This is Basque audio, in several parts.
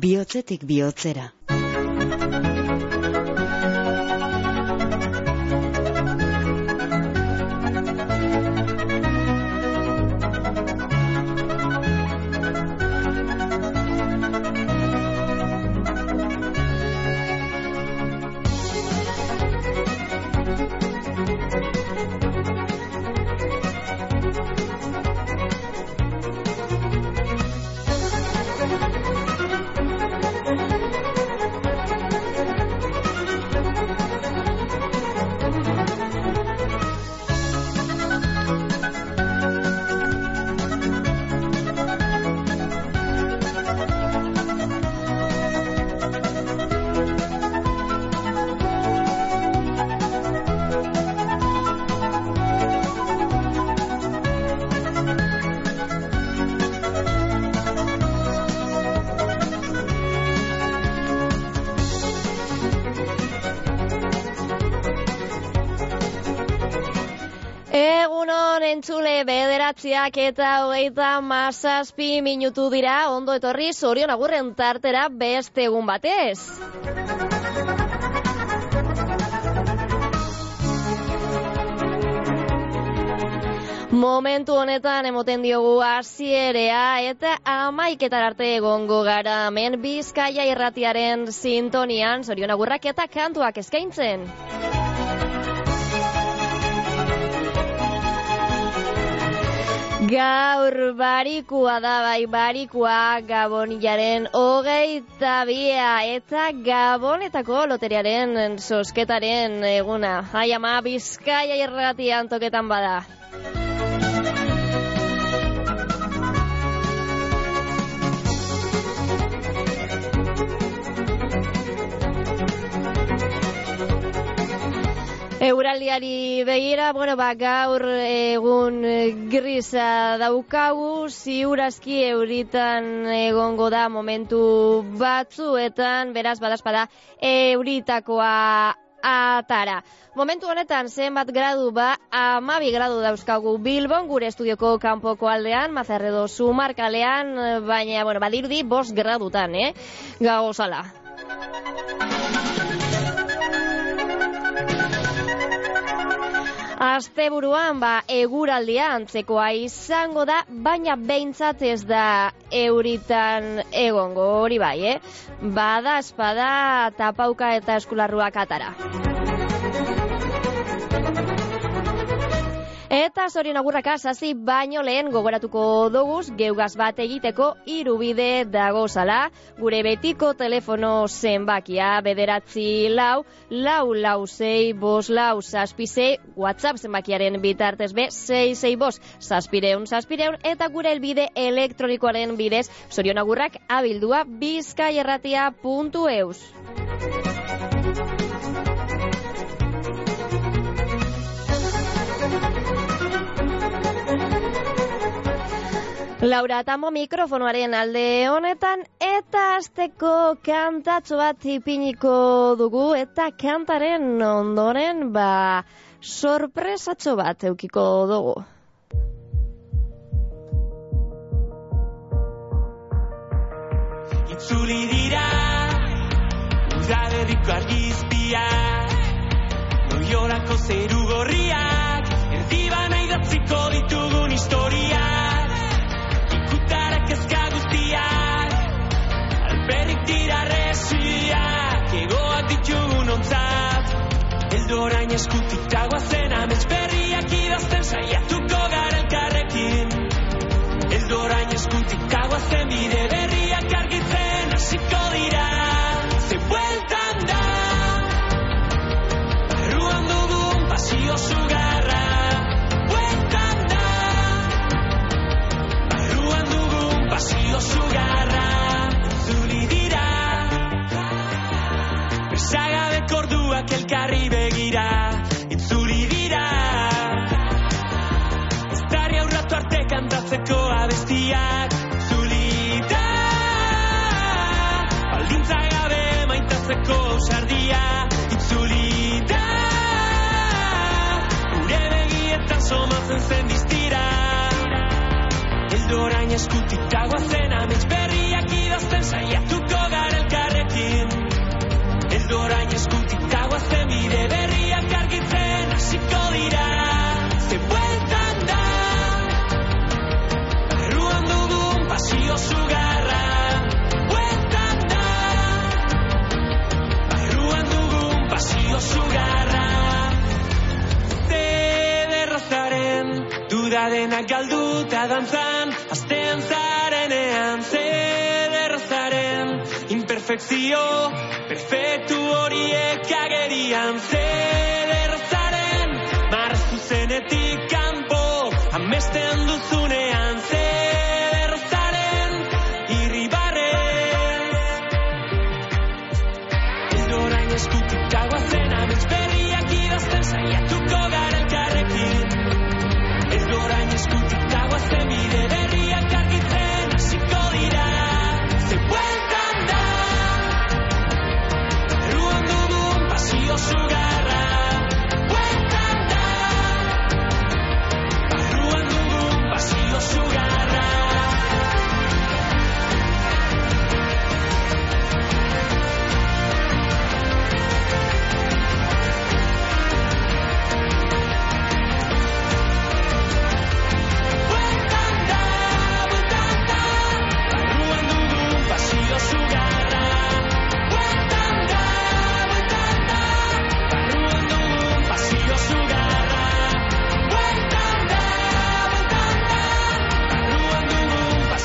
bihotzetik bihotzera. Bederatziak eta hogeita mazazpi minutu dira ondo etorri zorion agurren tartera beste egun batez. Momentu honetan emoten diogu hasierea eta amaiketar arte egongo gara hemen bizkaia irratiaren sintonian zorion agurrak eta kantuak eskaintzen. Gaur barikua da bai barikua Gabonilaren hogeita bia eta Gabonetako loteriaren sosketaren eguna. Ai ama bizkaia irratian toketan bada. Euraldiari begira, bueno, ba, gaur egun grisa daukagu, ziurazki euritan egongo da momentu batzuetan, beraz, badazpada, euritakoa atara. Momentu honetan zenbat gradu ba, amabi gradu dauzkagu Bilbon, gure estudioko kanpoko aldean, mazarredo sumarkalean, baina, bueno, badirdi, bost gradutan, eh? Gago zala. Asteburuan ba eguraldia antzekoa izango da, baina behintzat ez da euritan egongo hori bai, eh? Bada espada tapauka eta eskularruak atara. Eta zorion agurraka sasi baino lehen gogoratuko doguz geugaz bat egiteko irubide dagozala. Gure betiko telefono zenbakia bederatzi lau, lau lau zei, bos lau saspizei, whatsapp zenbakiaren bitartez be, zei zei bos, saspireun, saspireun, eta gure elbide elektronikoaren bidez zorion agurrak abildua bizkaierratia.eus. Laura Tambo mikrofonoaren alde honetan eta azteko kantatxo bat ipiniko dugu eta kantaren ondoren ba sorpresatxo bat eukiko dugu. Itzuli dira Udaberriko argizpiak Loiorako zeru gorriak Erdibana idatziko ditugun historiak Ikutarak ezka guztiak Alperrik dira resiak Egoak ditugun ontzat. Eldorain eskutik dagoazen Amets berriak idazten saiatuko gara elkarrekin. Eldorain eskutik dagoazen bide berriak argitzen hasiko dira. Ze bueltan da Barruan dugun pasio sugarra pasio sugarra Zuli dira. Besagabeko orduak elkarri begira Itzuli dira. Eztarri aurratu arte kantatzeko abestiak Zulita Baldintza gabe maitatzeko ausardia Itzulita Gure begietan somatzen zen diztira orain eskutik dagoa zen amets berriak idazten saiatuko gara elkarrekin ez orain eskutik dagoa zen bide berriak argitzen hasiko dira ze bueltan da erruan dugun pasio zugarra bueltan da erruan dugun pasio zugarra ze duda dudadena galduta danzan azten zarenean zederzaren imperfekzio, perfektu horiek agerian zederzaren, marzu zenetik kanpo, amesten duzunean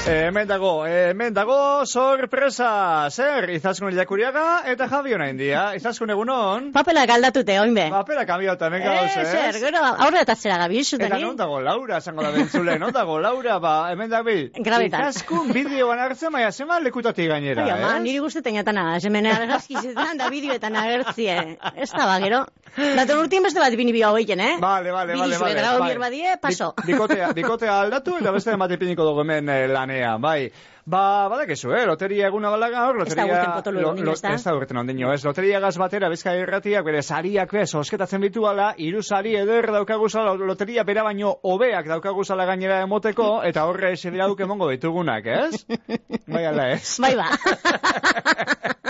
hemen dago, eh, hemen dago, sorpresa! Zer, izaskun ilakuriaga eta Javi honain dia. Izaskun egunon? Papela galdatute, oinbe. Papera kambiota, hemen gauz, Eh, ez? zer, gero, aurre eta zera gabi, Eta zutani. non dago Laura, esango da bentzule, non dago Laura, ba, hemen dago Grabetan. Izaskun bideoan hartzen, baina zema lekutatik gainera, Ai, ama, eh? niri guztetan jatana, hemen argazkizetan da bideoetan agertzie. Ez da ba, gero. Daten urtien beste bat bini bio hogeiken, eh? Vale, vale, Bini vale, zue, vale. grau bai. badie, paso. Bikotea, bikotea aldatu eta beste bat ipiniko dugu hemen eh, lanean, bai. Ba, badakizu, eh, loteria eguna bala gaur, Ez da loteria... urten potolo ondino, ez da? Ez da urten ondino, ez. Loteria gaz batera, bizkai irratiak, bere sariak bez, osketatzen bitu ala, iru sari eder daukaguzala, loteria bera baino hobeak daukaguzala gainera emoteko, eta horre ese dira duke mongo ditugunak, ez? Bai ala ez. Bai ba.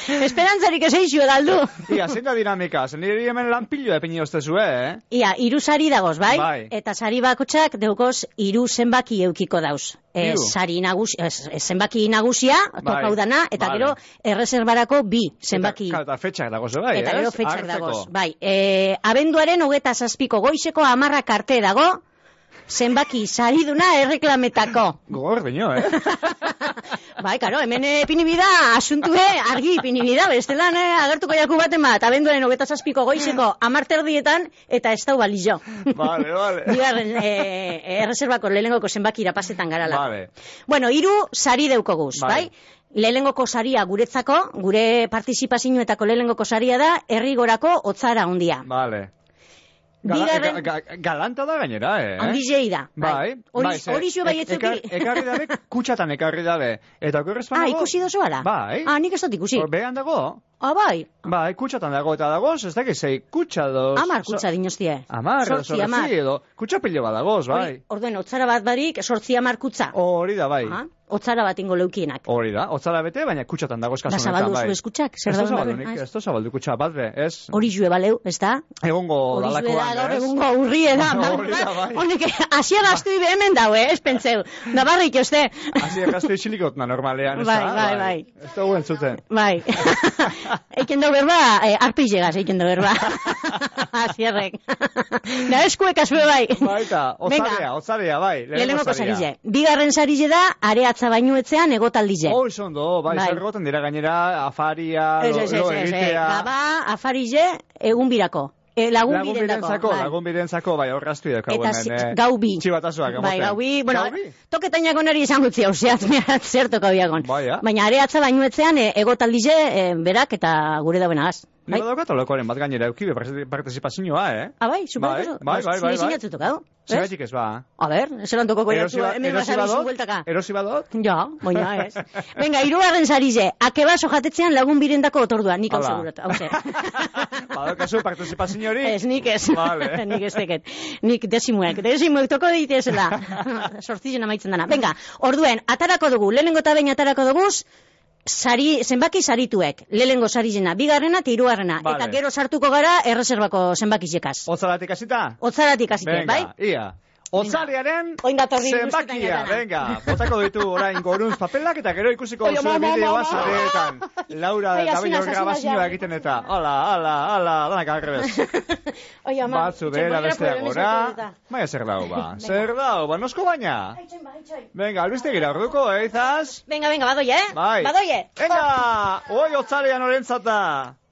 Esperantzarik ez eixo galdu. Ia, zein da dinamika, niri hemen lanpillo epini oztezu, eh? Ia, iru sari dagoz, bai? Bai. Eta sari bakotxak deukoz iru zenbaki eukiko dauz. E, sari nagusi, ez, ez, zenbaki nagusia, Bai. tokau dana, eta Vale. gero erreserbarako bi zenbaki. Eta, eta fetxak dagoz, bai, Eta gero fetxak dagoz. Bai, e, abenduaren hogeta zazpiko goizeko amarrak arte dago, zenbaki sariduna erreklametako. Gogor dino, eh? bai, karo, hemen eh, ipinibida, asuntue argi ipinibida, bestelan eh, agertuko jaku baten bat, abenduaren hogeta zazpiko goizeko amarterdietan, eta ez dau balizo. vale, vale. Bigarren, e, erreserbako lehenengoko zenbaki irapazetan garala. Vale. Bueno, hiru sari deukoguz, Bai. bai? Lehenengoko saria guretzako, gure partizipazioetako lehenengoko saria da, herrigorako otzara handia. Vale. Bigarren- ga, ga, galanta da gainera, eh? Handizei da. Bai, Hori, bai, hori bai ek- etzuki. ekar- Ekarri dabe, kutsatan ekarri dabe. Eta okerrez Ah, ikusi dozu ala? Bai. Ah, nik ez dut ikusi. Behan dago? Ah, bai. Bai, kutsatan dago eta dagoz, ez dakit zei, kutsa doz. Amar kutsa dinostie. Amar, Sortzi amar. edo, kutsa pilo bat dagoz, bai. Orduen, otzara bat barik, sortzi amar kutsa. Hori da, bai. Ah, otzara bat ingo leukienak. Hori da, otzala bete, baina kutsatan dagoz kasu Da zabaldu bai. zu eskutsak, zer Ez da dagoen zabaldu barren, nik, ah, ez da zabaldu kutsa bat be, ez? Hori jue baleu, ez da? Egongo da dalakoan, gaur ez? egungo urrie da. Da, bai. Honek, asia gaztu ibe hemen dau, eh? Ez pentseu. Nabarrik, oste? Hasi erraztu isilikot na normalean, ez Bai, da? bai, bai. Ez da guen zuten. Bai. eiken dau berba, eh, arpillegaz eiken dau berba. Asierrek. Da eskuek asue bai. Baita, otzarea, otzarea, bai. Lehenengoko sarize. Bigarren sarize da, areatza bainuetzean egotaldize. Hoi zondo, bai, Bai. zer goten dira gainera, afaria, Ez, lo, ez, ez, lo egitea. Gaba, afarize, egun birako. E, lagun, Lagun birendako. birentzako, bai. lagun birentzako, bai, horraztu dako Eta zi- eh, gau bi. Txibatazoak, Bai, gau bi, bueno, toketainak onari izan gutzi hau, zehat, mehat, zer toka biagon. Bai, ja. Baina areatza bainuetzean, e, egotaldize, e, berak eta gure dauenagaz. Bai? Niko daukat olokoren bat gainera, eukibe participazioa, eh? Ah, bai, super, Bai, bai, bai, bai, bai. tokau. Zergatik ez ba? A ber, zelan toko Erosi koiatu, ba- hemen erosi basabizu bueltaka. Erosi badot? Ja, baina ez. Venga, irugarren sarize, akebaso jatetzean lagun birendako otordua, nik hau segurat, hau ze. Badaukazu participazio hori? Ez, nik ez. Vale. nik ez teket. Nik desimuek. Desimuek toko ditezela. Sortzizen amaitzen dana. Venga, orduen, atarako dugu, lehenengo eta behin atarako dugu, sari, zenbaki sarituek. Lehenengo sarizena, bigarrena eta hirugarrena. Vale. Eta gero sartuko gara erreserbako zenbakizekaz. Otzalatik hasita? Otzaratik hasite, Venga, bai? ia. Otzalearen zenbakia, venga, botako ditu orain goruntz papelak eta gero ikusiko duzu ma, ma, bideoa ma, ma. sareetan. Laura naiz, hasi grabazioa egiten eta, ala, ala, ala, danak arrebez. Oi, ama. Batzu behera bestea gora. Baina zer dau ba, zer dau ba, nosko baina. Venga, albiste gira orduko, eh, izaz? Venga, venga, badoie, eh? Bai. Badoie. Venga, oi otzalean orentzata.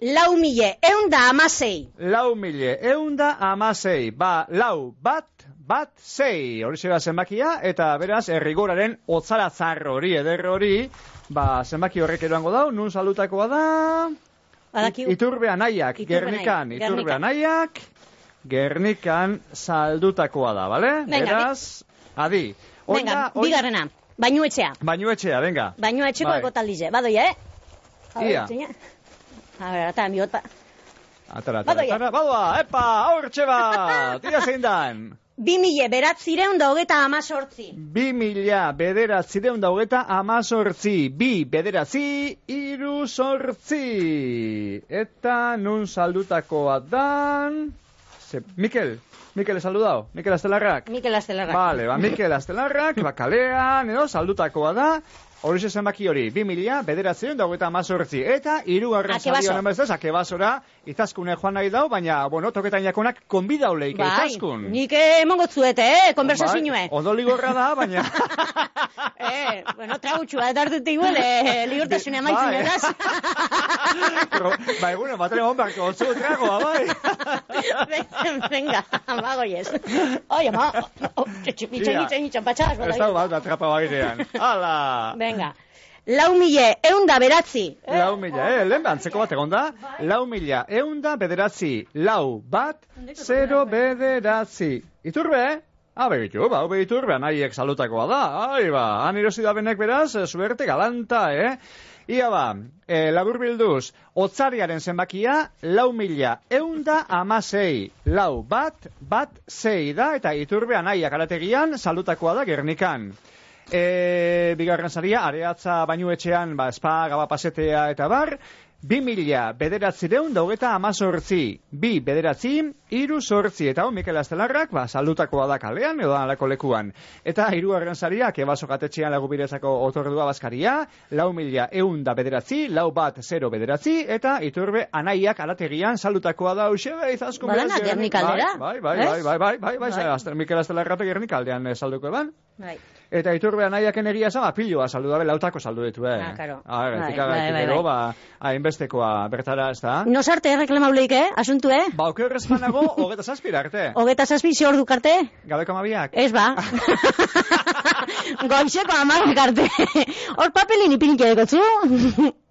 Lau mile, eun da amasei. Lau mile, eunda amasei, ba, lau, bat, bat, sei, hori zera zenbakia, eta beraz, errigoraren otzara zarro hori, eder hori, ba, zenbaki horrek eroango dau, nun salutakoa da, Badakigu. iturbe anaiak, gernikan, iturbe anaiak, gernikan saldutakoa da, bale? Venga, beraz, adi. Oin Venga, bigarrena. Bainu etxea. Bainu etxea, venga. Bainu etxeko Bai. eko taldize. Badoie, eh? Ia. A ver, eta mi bota. Atara, atara, Badoia. atara, badoa, epa, hortxe bat, tira zein dan. Bi mile, beratzireun da hogeta amazortzi. Bi mila bederatzi deun daugeta amazortzi. Bi bederatzi iru sortzi. Eta nun saldutakoa dan... Ze, Mikel, Mikel saldudao, Mikel Astelarrak. Mikel Astelarrak. Vale, ba, Mikel Astelarrak, ba, kalean, edo, saldutakoa da. Hori zenbaki hori, bi mila, bederatzi deun daugeta amazortzi. Eta, irugarren zari honen bezaz, akebasora, izaskune joan nahi dau, baina, bueno, toketan jakonak konbidau leike Bai, izaskun. nik emongo zuete, eh, konversazioe. Bai, ondo ligorra da, baina... eh, bueno, tragutxua, eta hartut igual, eh, ligortasune amaitzen, Bai. edaz? Pero, bai, bueno, batele hon barko, zu tragoa, bai. Venga, bagoiez. Oye, ma, oh, itxen, itxen, itxen, patxagas, Ez dago bat, atrapa bairean. Hala! Venga. Lau mile, eun da beratzi. Lau mila, eh, lehen antzeko bat egon da. Lau mila, eunda bederatzi, lau bat, zero bederatzi. Iturbe, eh? Ah, begitu, ba, hau iturbe, anaiek salutakoa da. Ai, ba, han irosi da benek beraz, eh, suerte galanta, eh? Ia ba, e, labur bilduz, otzariaren zenbakia, lau mila, eunda amasei, lau bat, bat zei da, eta iturbe anaiak arategian, salutakoa da gernikan. E, bigarren saria, areatza bainu etxean, ba, spa, gaba pasetea eta bar, bi mila bederatzi deun daugeta amazortzi, bi bederatzi, iru sortzi, eta hon Mikel Astelarrak, ba, saldutakoa da kalean, edo alako lekuan. Eta hirugarren saria, kebaso gatetxean lagu birezako otordua bazkaria, lau mila eun da bederatzi, lau bat zero bederatzi, eta iturbe anaiak alategian saldutakoa da uxe, izaskun Badana, beraz, Gernikaldera, Bai, bai, ez? bai, bai, bai, bai, bai, Bai. bai, Mikel Astelarrak Gernikaldean eh, salduko eban. Bai. Eta iturbe anaiaken egia zama piloa saldu dabe, lautako saldu ditu, eh? Ah, claro. Ah, Bai, bai, bai, bai. ba, hainbestekoa bertara, ez da? No sarte erreklamauleik, eh, asuntu, eh? Ba, oke horrez banago, hogeta zazpira arte. Hogeta zazpi ze ordu karte? Gabeko amabiak. Ez ba. Goizeko amarrak arte. Hor papelin ipinik edekotzu.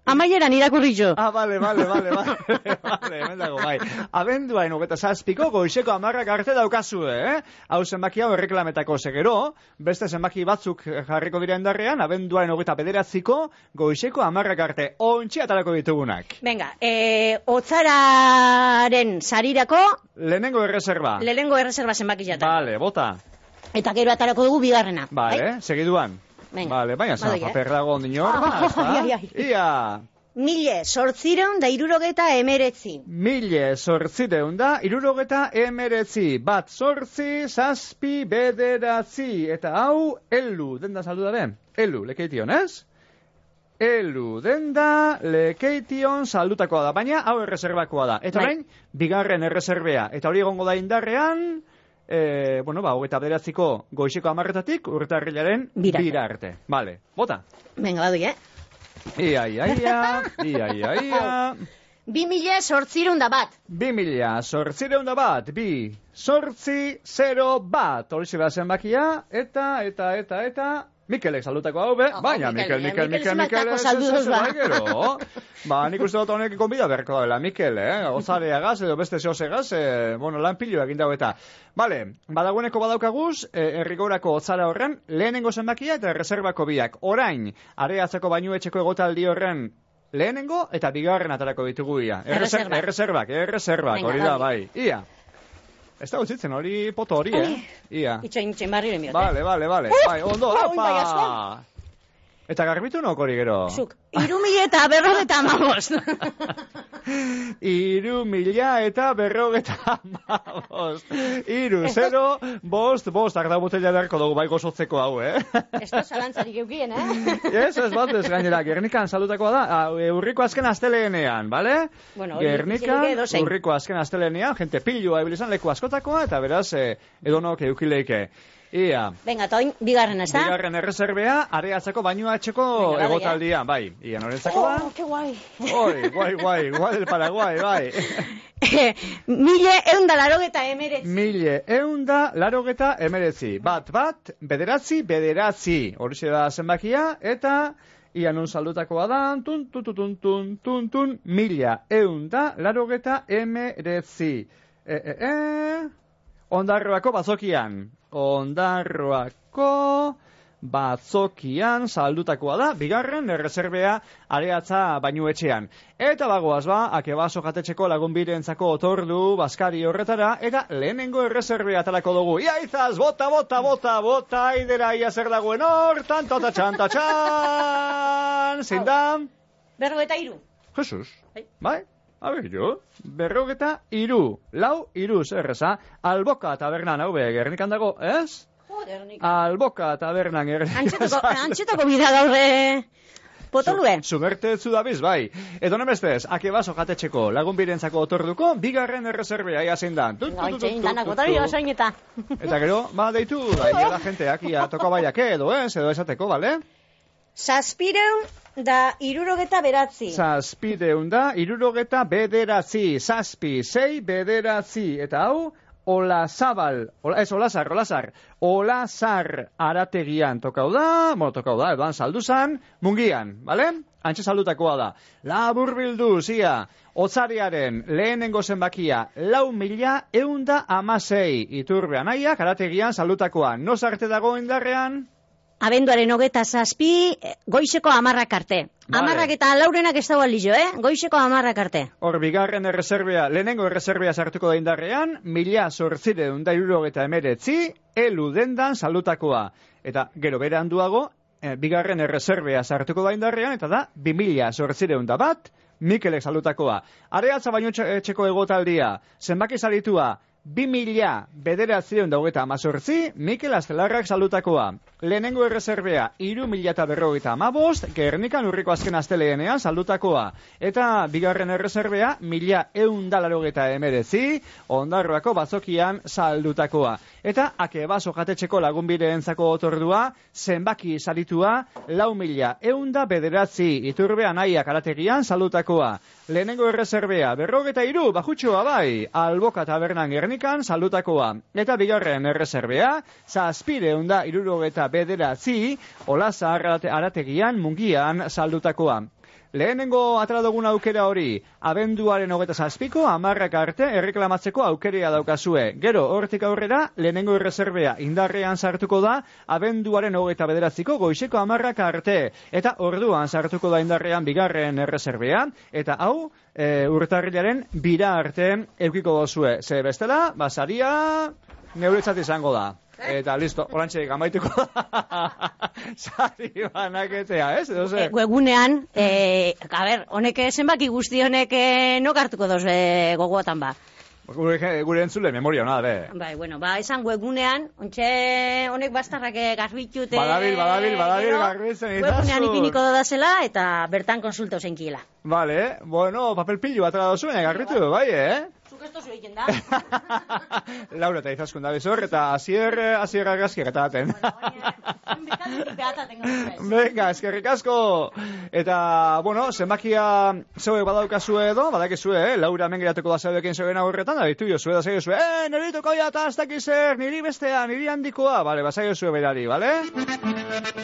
Amaieran irakurri jo. Ah, vale, vale, vale, vale, vale, hemen dago, bai. Abenduain hogeta zazpiko, goizeko amarrak arte daukazu, eh? Hau zenbaki hau erreklametako segero, beste zenbaki batzuk jarriko dira endarrean, abenduain hogeta bederatziko, goizeko amarrak arte, ontsi atalako ditugunak. Venga, eh, otzararen sarirako Lehenengo erreserba. lehengo erreserba zenbaki jata. Vale, bota. Eta gero atarako dugu bigarrena. Vale, Bai? segiduan. Vale, baina paper dago ondino hor, Ah, ai. Ia, Mile, sortzireun da irurogeta emeretzi. mile sortzireun da, irurogeta emeretzi, bat sortzi, zazpi, bederatzi, eta hau, elu, denda saldu dabe? Elu, lekeition, ez? Elu, denda, lekeition saldutakoa da, baina hau erreserbakoa da. Eta Bai. orain, bigarren erreserbea, eta hori egongo da indarrean, e, bueno, ba, hogeita bederatziko goizeko amarretatik, urtarrilaren Bira arte. bira arte. Vale, bota. Venga, badoi, eh? Ia, ia, ia, ia, ia, ia. Bi mile, sortzireun da bat. Bi mila, sortzireun da bat, bi, sortzi, zero, bat. Hori zira zenbakia, eta, eta, eta, eta, Mikelek salutako hau, be? Oh, baina, Mikel, Mikel, Mikel, Mikel Mikel, Mikel, duz, ba. bai. Ba, nik uste dut honek konbida berko daela, Mikel, eh? Ozareagaz edo beste zeozegaz, eh, bueno, lan pilo egin dau eta. Vale, badagoeneko badaukaguz, eh, errigorako otzara horren, lehenengo zenbakia eta reservako biak. Orain, areatzeko bainuetxeko egotaldi horren lehenengo eta bigarren atarako ditugu ia. Erreser- Erreserbak. Erreserbak, hori da, bai. Ia. Ez da utzitzen, hori poto hori, eh? Ia. Itxain, itxain barri lemiot, Vale, vale, vale. Uh, bai, ondo, uh, bai. Eta garbitu nok hori gero? Zuk, iru mile eta berro eta amabos. Iru mila eta berrogeta bost. Iru, zero, bost, bost, arda botella beharko dugu bai gozotzeko hau, eh? Ez da zalantzarik eukien, eh? Ez, ez bat, ez gainera, Gernikan salutakoa da, ah, urriko azken asteleenean, bale? Bueno, Gernikan, urriko azken asteleenean, jente pilua ebilizan leku askotakoa, eta beraz, eh, edonok eukileike. Ia, Venga, eta oin, bigarren, ez da? bigarren erreserbea, areatzako bainua dale, egotaldia, bai. Ia, norentzako da? Oh, que guai. Oi, guai, guai, guai del Paraguai, bai. Mile eunda larogeta emeretz. Mile eunda larogeta emeretzi. Bat, bat, bederatzi, bederatzi. Horixe da zenbakia, eta ia nun saldutakoa da, tun, tun, tun, tun, tun, tun, tun, mila eunda larogeta emeretzi. E, e, e, ondarroako bazokian. Ondarroako batzokian saldutakoa da, bigarren erreserbea areatza bainu etxean. Eta bagoaz ba, akebaso jatetxeko lagunbirentzako otordu, baskari horretara, eta lehenengo erreserbea atalako dugu. Ia izaz, bota, bota, bota, bota, aidera ia zer dagoen hor, tanta, tatxan, tatxan, zein da? Berro eta iru. Jesus, Bai. Bai? A ber, jo, berrogeta iru, lau iru zerreza, alboka tabernan hau be, gernikan dago, ez? Joder, nik. Alboka tabernan gernikan. Antxetako, antxetako bida gaur, eh, potolue. Zuberte zu dabiz, bai. Edo nemestez, ake baso jatetxeko lagunbirentzako otorduko, bigarren erreserbea ia zein da. Tu, tu, tu, tu, Gaitxein, tu, danak, tu, botari tu. basoin eta. Gero, ba, deitu, da, da jenteak, ia, toka baiak edo, ez, edo esateko, bale? Zazpireun da irurogeta beratzi. Zazpideun da, irurogeta bederatzi, zazpi, sei, bederatzi, eta hau, Olazabal, ola, ez, Olazar, Olazar, Olazar arategian tokau da, bueno, tokau da, edoan saldu zan, mungian, bale? Antxe saldutakoa da. Labur bildu, zia, otzariaren lehenengo zenbakia, lau mila eunda amasei, iturbean aiak, arategian saldutakoa. Noz arte dago indarrean? Abenduaren hogeta zazpi, eh, goizeko amarrak arte. Vale. Amarrak eta laurenak ez dago alizo, eh? Goizeko amarrak arte. Hor, bigarren erreserbea, lehenengo erreserbea sartuko da indarrean, mila sortzireun da irurogeta emeretzi, elu dendan salutakoa. Eta gero bere handuago, eh, bigarren erreserbea sartuko da indarrean, eta da, bi mila sortzireun da bat, Mikelek salutakoa. Areatza baino txe- etxeko egotaldia, zenbaki salitua, bi mila bederatzireun da hogeta amazortzi, Mikel Astelarrak salutakoa. Lehenengo erreserbea, iru mila eta berrogeita amabost, Gernikan urriko azken asteleenean saldutakoa. Eta bigarren erreserbea, mila eundalarogeta emerezi, ondarroako batzokian saldutakoa. Eta ake baso jatetxeko lagunbireentzako otordua, zenbaki salitua, lau mila eunda bederatzi, iturbean nahiak arategian saldutakoa. Lehenengo erreserbea, berrogeta iru, bajutxoa bai, alboka tabernan gernikan saldutakoa. Eta bigarren erreserbea, zazpire unda irurogeta bederatzi, olaza arate, arategian mungian saldutakoa. Lehenengo atera dugun aukera hori, abenduaren hogeta zazpiko, amarrak arte erreklamatzeko aukerea daukazue. Gero, hortik aurrera, lehenengo erreserbea indarrean sartuko da, abenduaren hogeta bederatziko goizeko amarrak arte. Eta orduan sartuko da indarrean bigarren erreserbea, eta hau, e, urtarrilaren bira arte eukiko dozue. Ze bestela, basaria, neuretzat izango da. Eta listo, orantxe amaituko. Sari banaketea, ez? Edo E, ze? webunean, e, a ber, honek eh, zenbaki guzti honek e, nok hartuko doz e, gogoatan ba. Gure, gure entzule, memoria hona, be. Bai, bueno, ba, esan webunean, ontxe honek bastarrak eh, garbitute... Badabil, badabil, badabil, gero, garbitzen itzazu. Webunean ipiniko dazela eta bertan konsultau zenkiela. Vale, bueno, papel pillu bat dozuen, garritu, bai, eh? Egiten da. Laura eta izaskun da bezor, eta azier, azier argazkiak eta daten. Venga, eskerrik asko. Eta, bueno, zenbakia zeuek badaukazue edo, badakizue, eh? Laura hemen geratuko da zeuekin zeuen aurretan, da ditu jo zue da zue, eh, niri toko ja eta aztaki zer, niri bestea, niri handikoa, bale, bazaio zue berari, bale?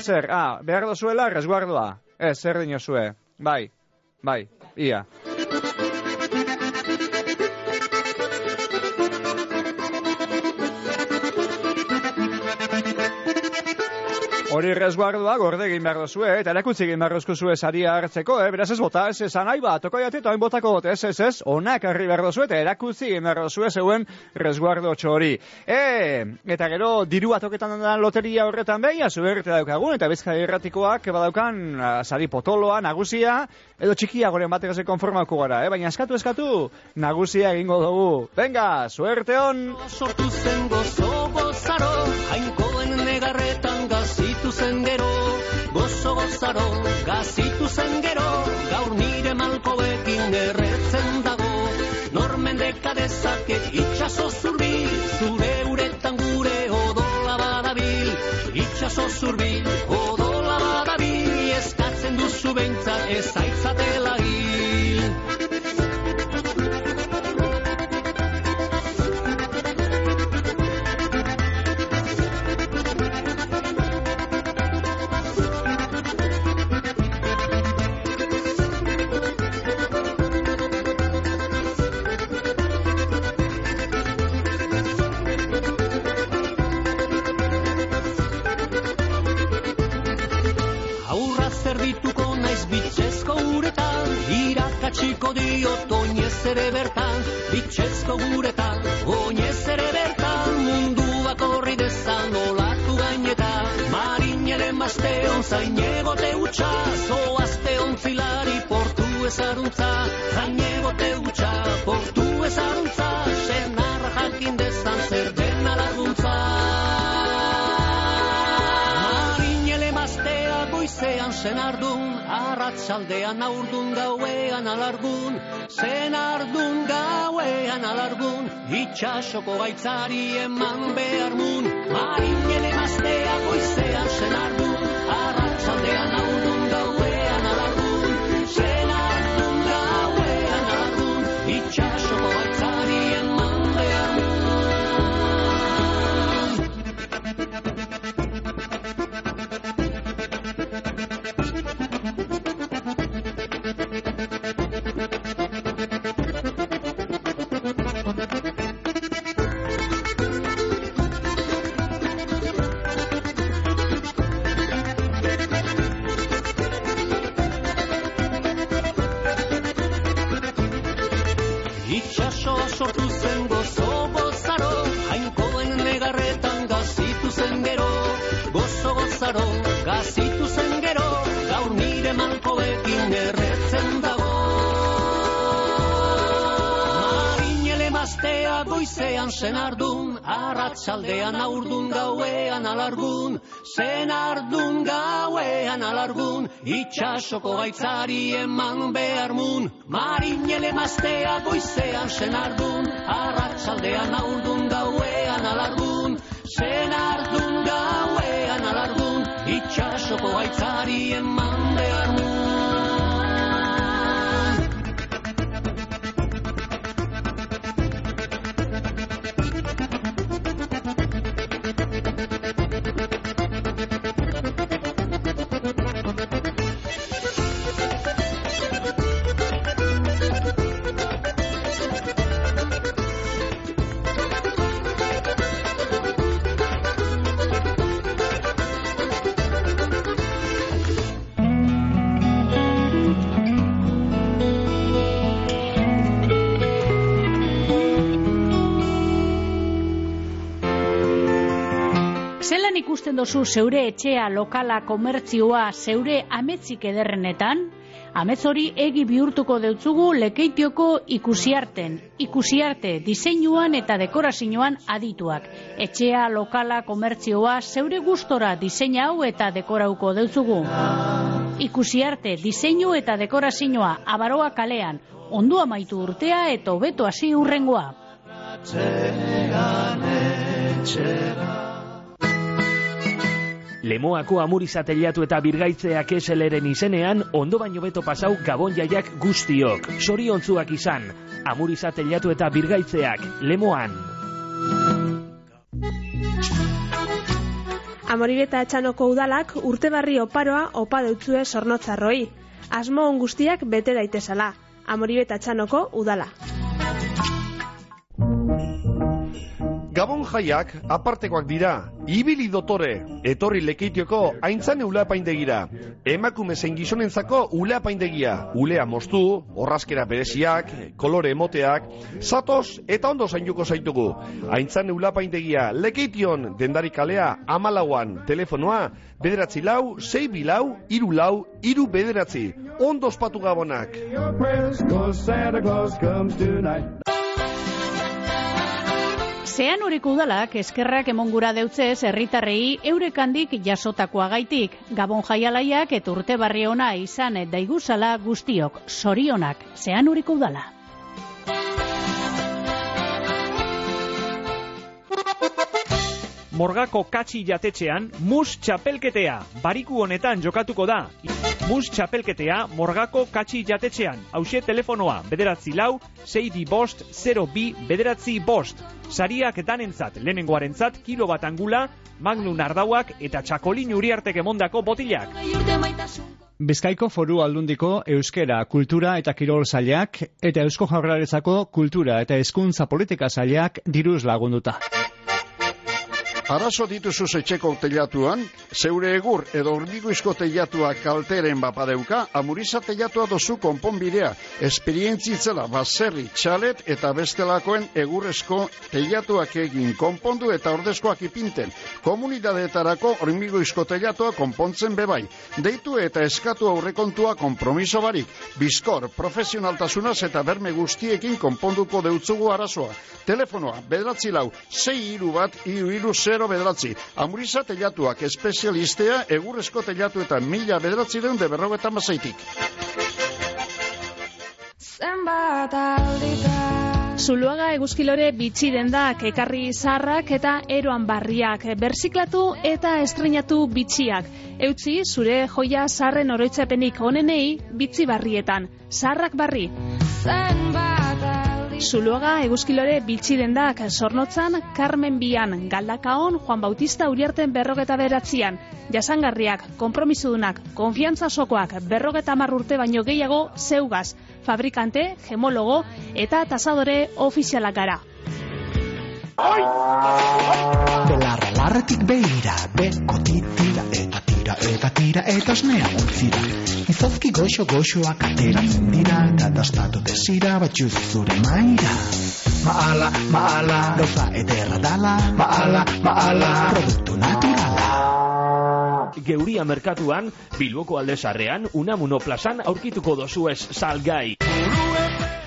Zer, ah, behar dozuela, resguardoa. Ez, zer dino zue, bai, bai, ia. Hori resguardoa gorde egin behar dozue, eta erakutzi egin behar dozue saria hartzeko, eh? beraz ez bota, ez esan nahi bat, toko jate, eta botako bot, ez, ez, ez, onak harri behar dozue, eta erakutzi egin behar dozue zeuen resguardo txori. E, eta gero, diru atoketan den loteria horretan behin, azuberte daukagun, eta bizkai erratikoak badaukan sari potoloa, nagusia, edo txikia goren batek ez konformako gara, eh? baina eskatu, eskatu, nagusia egingo dugu. Venga, suerte on! sortu zen gozo gozaro gazitu zen gero Gozo gozaro gazitu zen gero Gaur nire malkoekin erretzen dago. Normen dekadezake itxaso zurbil Zure uretan gure odola badabil. Itxaso zurbil odola badabil Eskatzen duzu behintzat ez aitzatela hil Irakatsiko diot oinez ere bertan Bitxezko guretan, oinez ere bertan Munduak horri dezan olatu gainetan. Marinere mazteon zainegote utxa Zoazte ontzilari portu ezaruntza. Zainegote utxa portu ezaruntza Senarra jakin dezan zer dena laguntza goizean senardun, arratsaldean aurdun gauean alargun, senardun gauean alargun, itxasoko gaitzari eman behar mun. Marinele maztea goizean senardun, arratsaldean goizean senardun, arratsaldean aurdun gauean alargun, senardun gauean alargun, itxasoko gaitzari eman behar mun. Marinele maztea goizean senardun, arratsaldean aurdun gauean alargun, senardun gauean alargun, itxasoko gaitzari eman behar mun. Dozu zeure etxea, lokala, komertzioa, zeure ametzik ederrenetan? Amets hori egi bihurtuko deutzugu lekeitioko ikusiarten. Ikusiarte, diseinuan eta dekorazioan adituak. Etxea, lokala, komertzioa, zeure gustora diseina hau eta dekorauko deutzugu. Ikusiarte, diseinu eta dekorazioa, abaroa kalean. Ondo amaitu urtea eta hobeto hasi urrengoa. Lemoako amurizateliatu eta birgaitzeak eseleren izenean, ondo baino beto pasau gabon jaiak guztiok. Soriontzuak izan, amurizateliatu eta birgaitzeak, lemoan. Amoribeta etxanoko udalak urte barri oparoa opa deutzue sornotzarroi. Asmo on guztiak bete daitezala. Amoribeta etxanoko udala. Gabon jaiak apartekoak dira, ibili dotore, etorri lekeitioko aintzan uleapaindegira. Emakume zein gizonentzako uleapaindegia, ulea moztu, orraskera bereziak, kolore emoteak, zatoz eta ondo zainduko zaitugu. Aintzan uleapaindegia, lekeition, dendari kalea, amalauan, telefonoa, bederatzi lau, sei bilau, iru lau, iru bederatzi. Ondo ospatu gabonak. Zean horiko udalak eskerrak emongura deutzez herritarrei eurekandik jasotakoagaitik. Gabon jaialaiak eta urte barri ona izan daiguzala guztiok. Sorionak, zean horiko udala. Morgako katxi jatetxean, mus txapelketea, bariku honetan jokatuko da. Mus txapelketea, morgako katxi jatetxean, hause telefonoa, bederatzi lau, sei bi bost, 0 bi, bederatzi bost. Sariak danentzat, lehenengoarentzat, kilo bat angula, magnum ardauak eta txakolin uriartek emondako botilak. Bizkaiko foru aldundiko euskera, kultura eta kirol zailak eta eusko jaurlaritzako kultura eta hezkuntza politika zailak diruz lagunduta. Arazo dituzu etxeko teilatuan, zeure egur edo hormiguizko teilatua kalteren bapadeuka, amuriza teilatua dozu konponbidea, esperientzitzela baserri, txalet eta bestelakoen egurrezko teilatuak egin konpondu eta ordezkoak ipinten. Komunidadeetarako hormiguizko teilatua konpontzen bebai. Deitu eta eskatu aurrekontua kompromiso barik. Bizkor, profesionaltasunaz eta berme guztiekin konponduko deutzugu arazoa. Telefonoa, bederatzi lau, sei iru bat, iru iru zero bederatzi. Amuriza telatuak espezialistea, egurrezko telatu eta mila bederatzi deun de berrogeta mazaitik. Zuluaga eguzkilore bitxi dendak, ekarri zarrak eta eroan barriak, berziklatu eta estrenatu bitxiak. Eutzi, zure joia zarren oroitzapenik onenei bitzi barrietan. Zarrak barri. Zuluaga eguzkilore bitxi dendak, zornotzan, Carmen Bian, Galdakaon, Juan Bautista Uriarten berrogeta beratzian. Jasangarriak, kompromisudunak, konfiantza sokoak, berrogeta marrurte baino gehiago, zeugaz, fabrikante, gemologo eta tasadore ofizialak gara. Belarra larretik beira, beko titira tira eta tira eta osnea utzira. Izozki goxo goxoak ateratzen dira eta dastatu desira batxuz zure maira. Maala, maala, gauza ederra dala, maala, maala, produktu naturala. Geuria merkatuan, Bilboko aldezarrean, Unamuno plazan aurkituko dozuez salgai.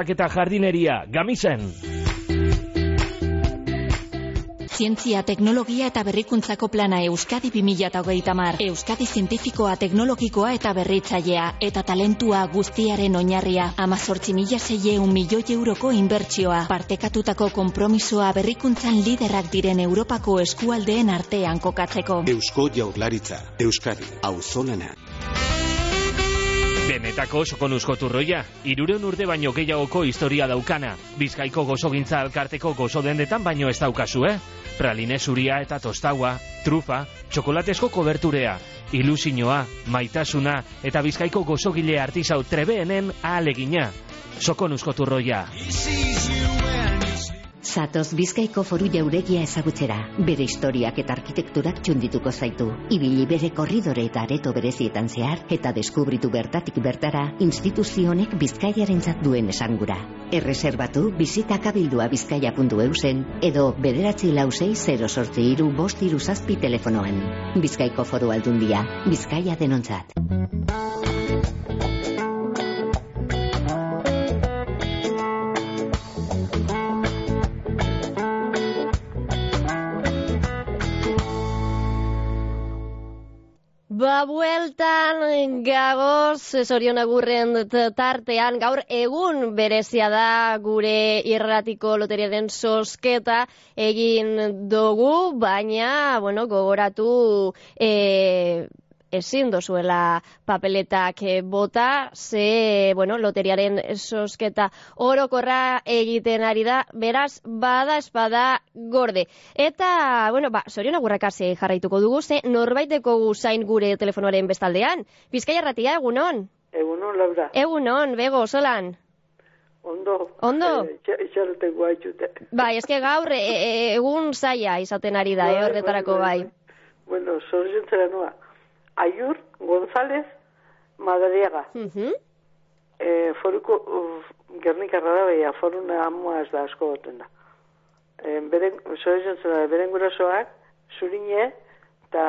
trabiesak eta jardineria, gamisen. Zientzia, teknologia eta berrikuntzako plana Euskadi 20hogeita mar. Euskadi zientifikoa, teknologikoa eta berritzailea eta talentua guztiaren oinarria. Amazortzi mila zeieun milioi euroko inbertsioa. Partekatutako kompromisoa berrikuntzan liderrak diren Europako eskualdeen artean kokatzeko. Eusko jaurlaritza, Euskadi, auzolana. Benetako sokonuzko turroia, irureun urte baino gehiagoko historia daukana. Bizkaiko gozogintza alkarteko gozo dendetan baino ez daukazu, eh? Praline zuria eta tostaua, trufa, txokolatesko koberturea, ilusinoa, maitasuna eta bizkaiko gozogile artizau trebeenen ahalegina. Sokonuzko turroia. Zatoz Bizkaiko foru jauregia ezagutzera. Bere historiak eta arkitekturak txundituko zaitu. Ibili bere korridore eta areto berezietan zehar eta deskubritu bertatik bertara instituzionek bizkaiarentzat duen esangura. Erreserbatu bizita kabildua bizkaia.eusen edo bederatzi lausei 0 sortzi iru bost iru zazpi telefonoan. Bizkaiko foru aldundia, Bizkaia denontzat. Ba, bueltan gagoz, zorion agurren tartean, gaur egun berezia da gure irratiko loteriaren sosketa egin dugu, baina, bueno, gogoratu e, ezin dozuela papeletak eh, bota, ze, bueno, loteriaren sosketa orokorra egiten ari da, beraz, bada espada gorde. Eta, bueno, ba, zorion agurrakase jarraituko dugu, ze norbaiteko zain gure telefonoaren bestaldean. Bizkaia ratia, egunon? Egunon, Laura. Egunon, bego, solan. Ondo. Ondo? Eh, Itxarote guaitxute. Bai, eske gaur e, e, egun zaila izaten ari da, eh, horretarako bai. Bueno, zoriontzera noa. Aiur González Madariaga. Mhm. Eh, foruko, uf, gernikarra da, beha, foruna amoa ez da asko goten da. Eh, beren, zoriontzera, beren gurasoak, zurine, eta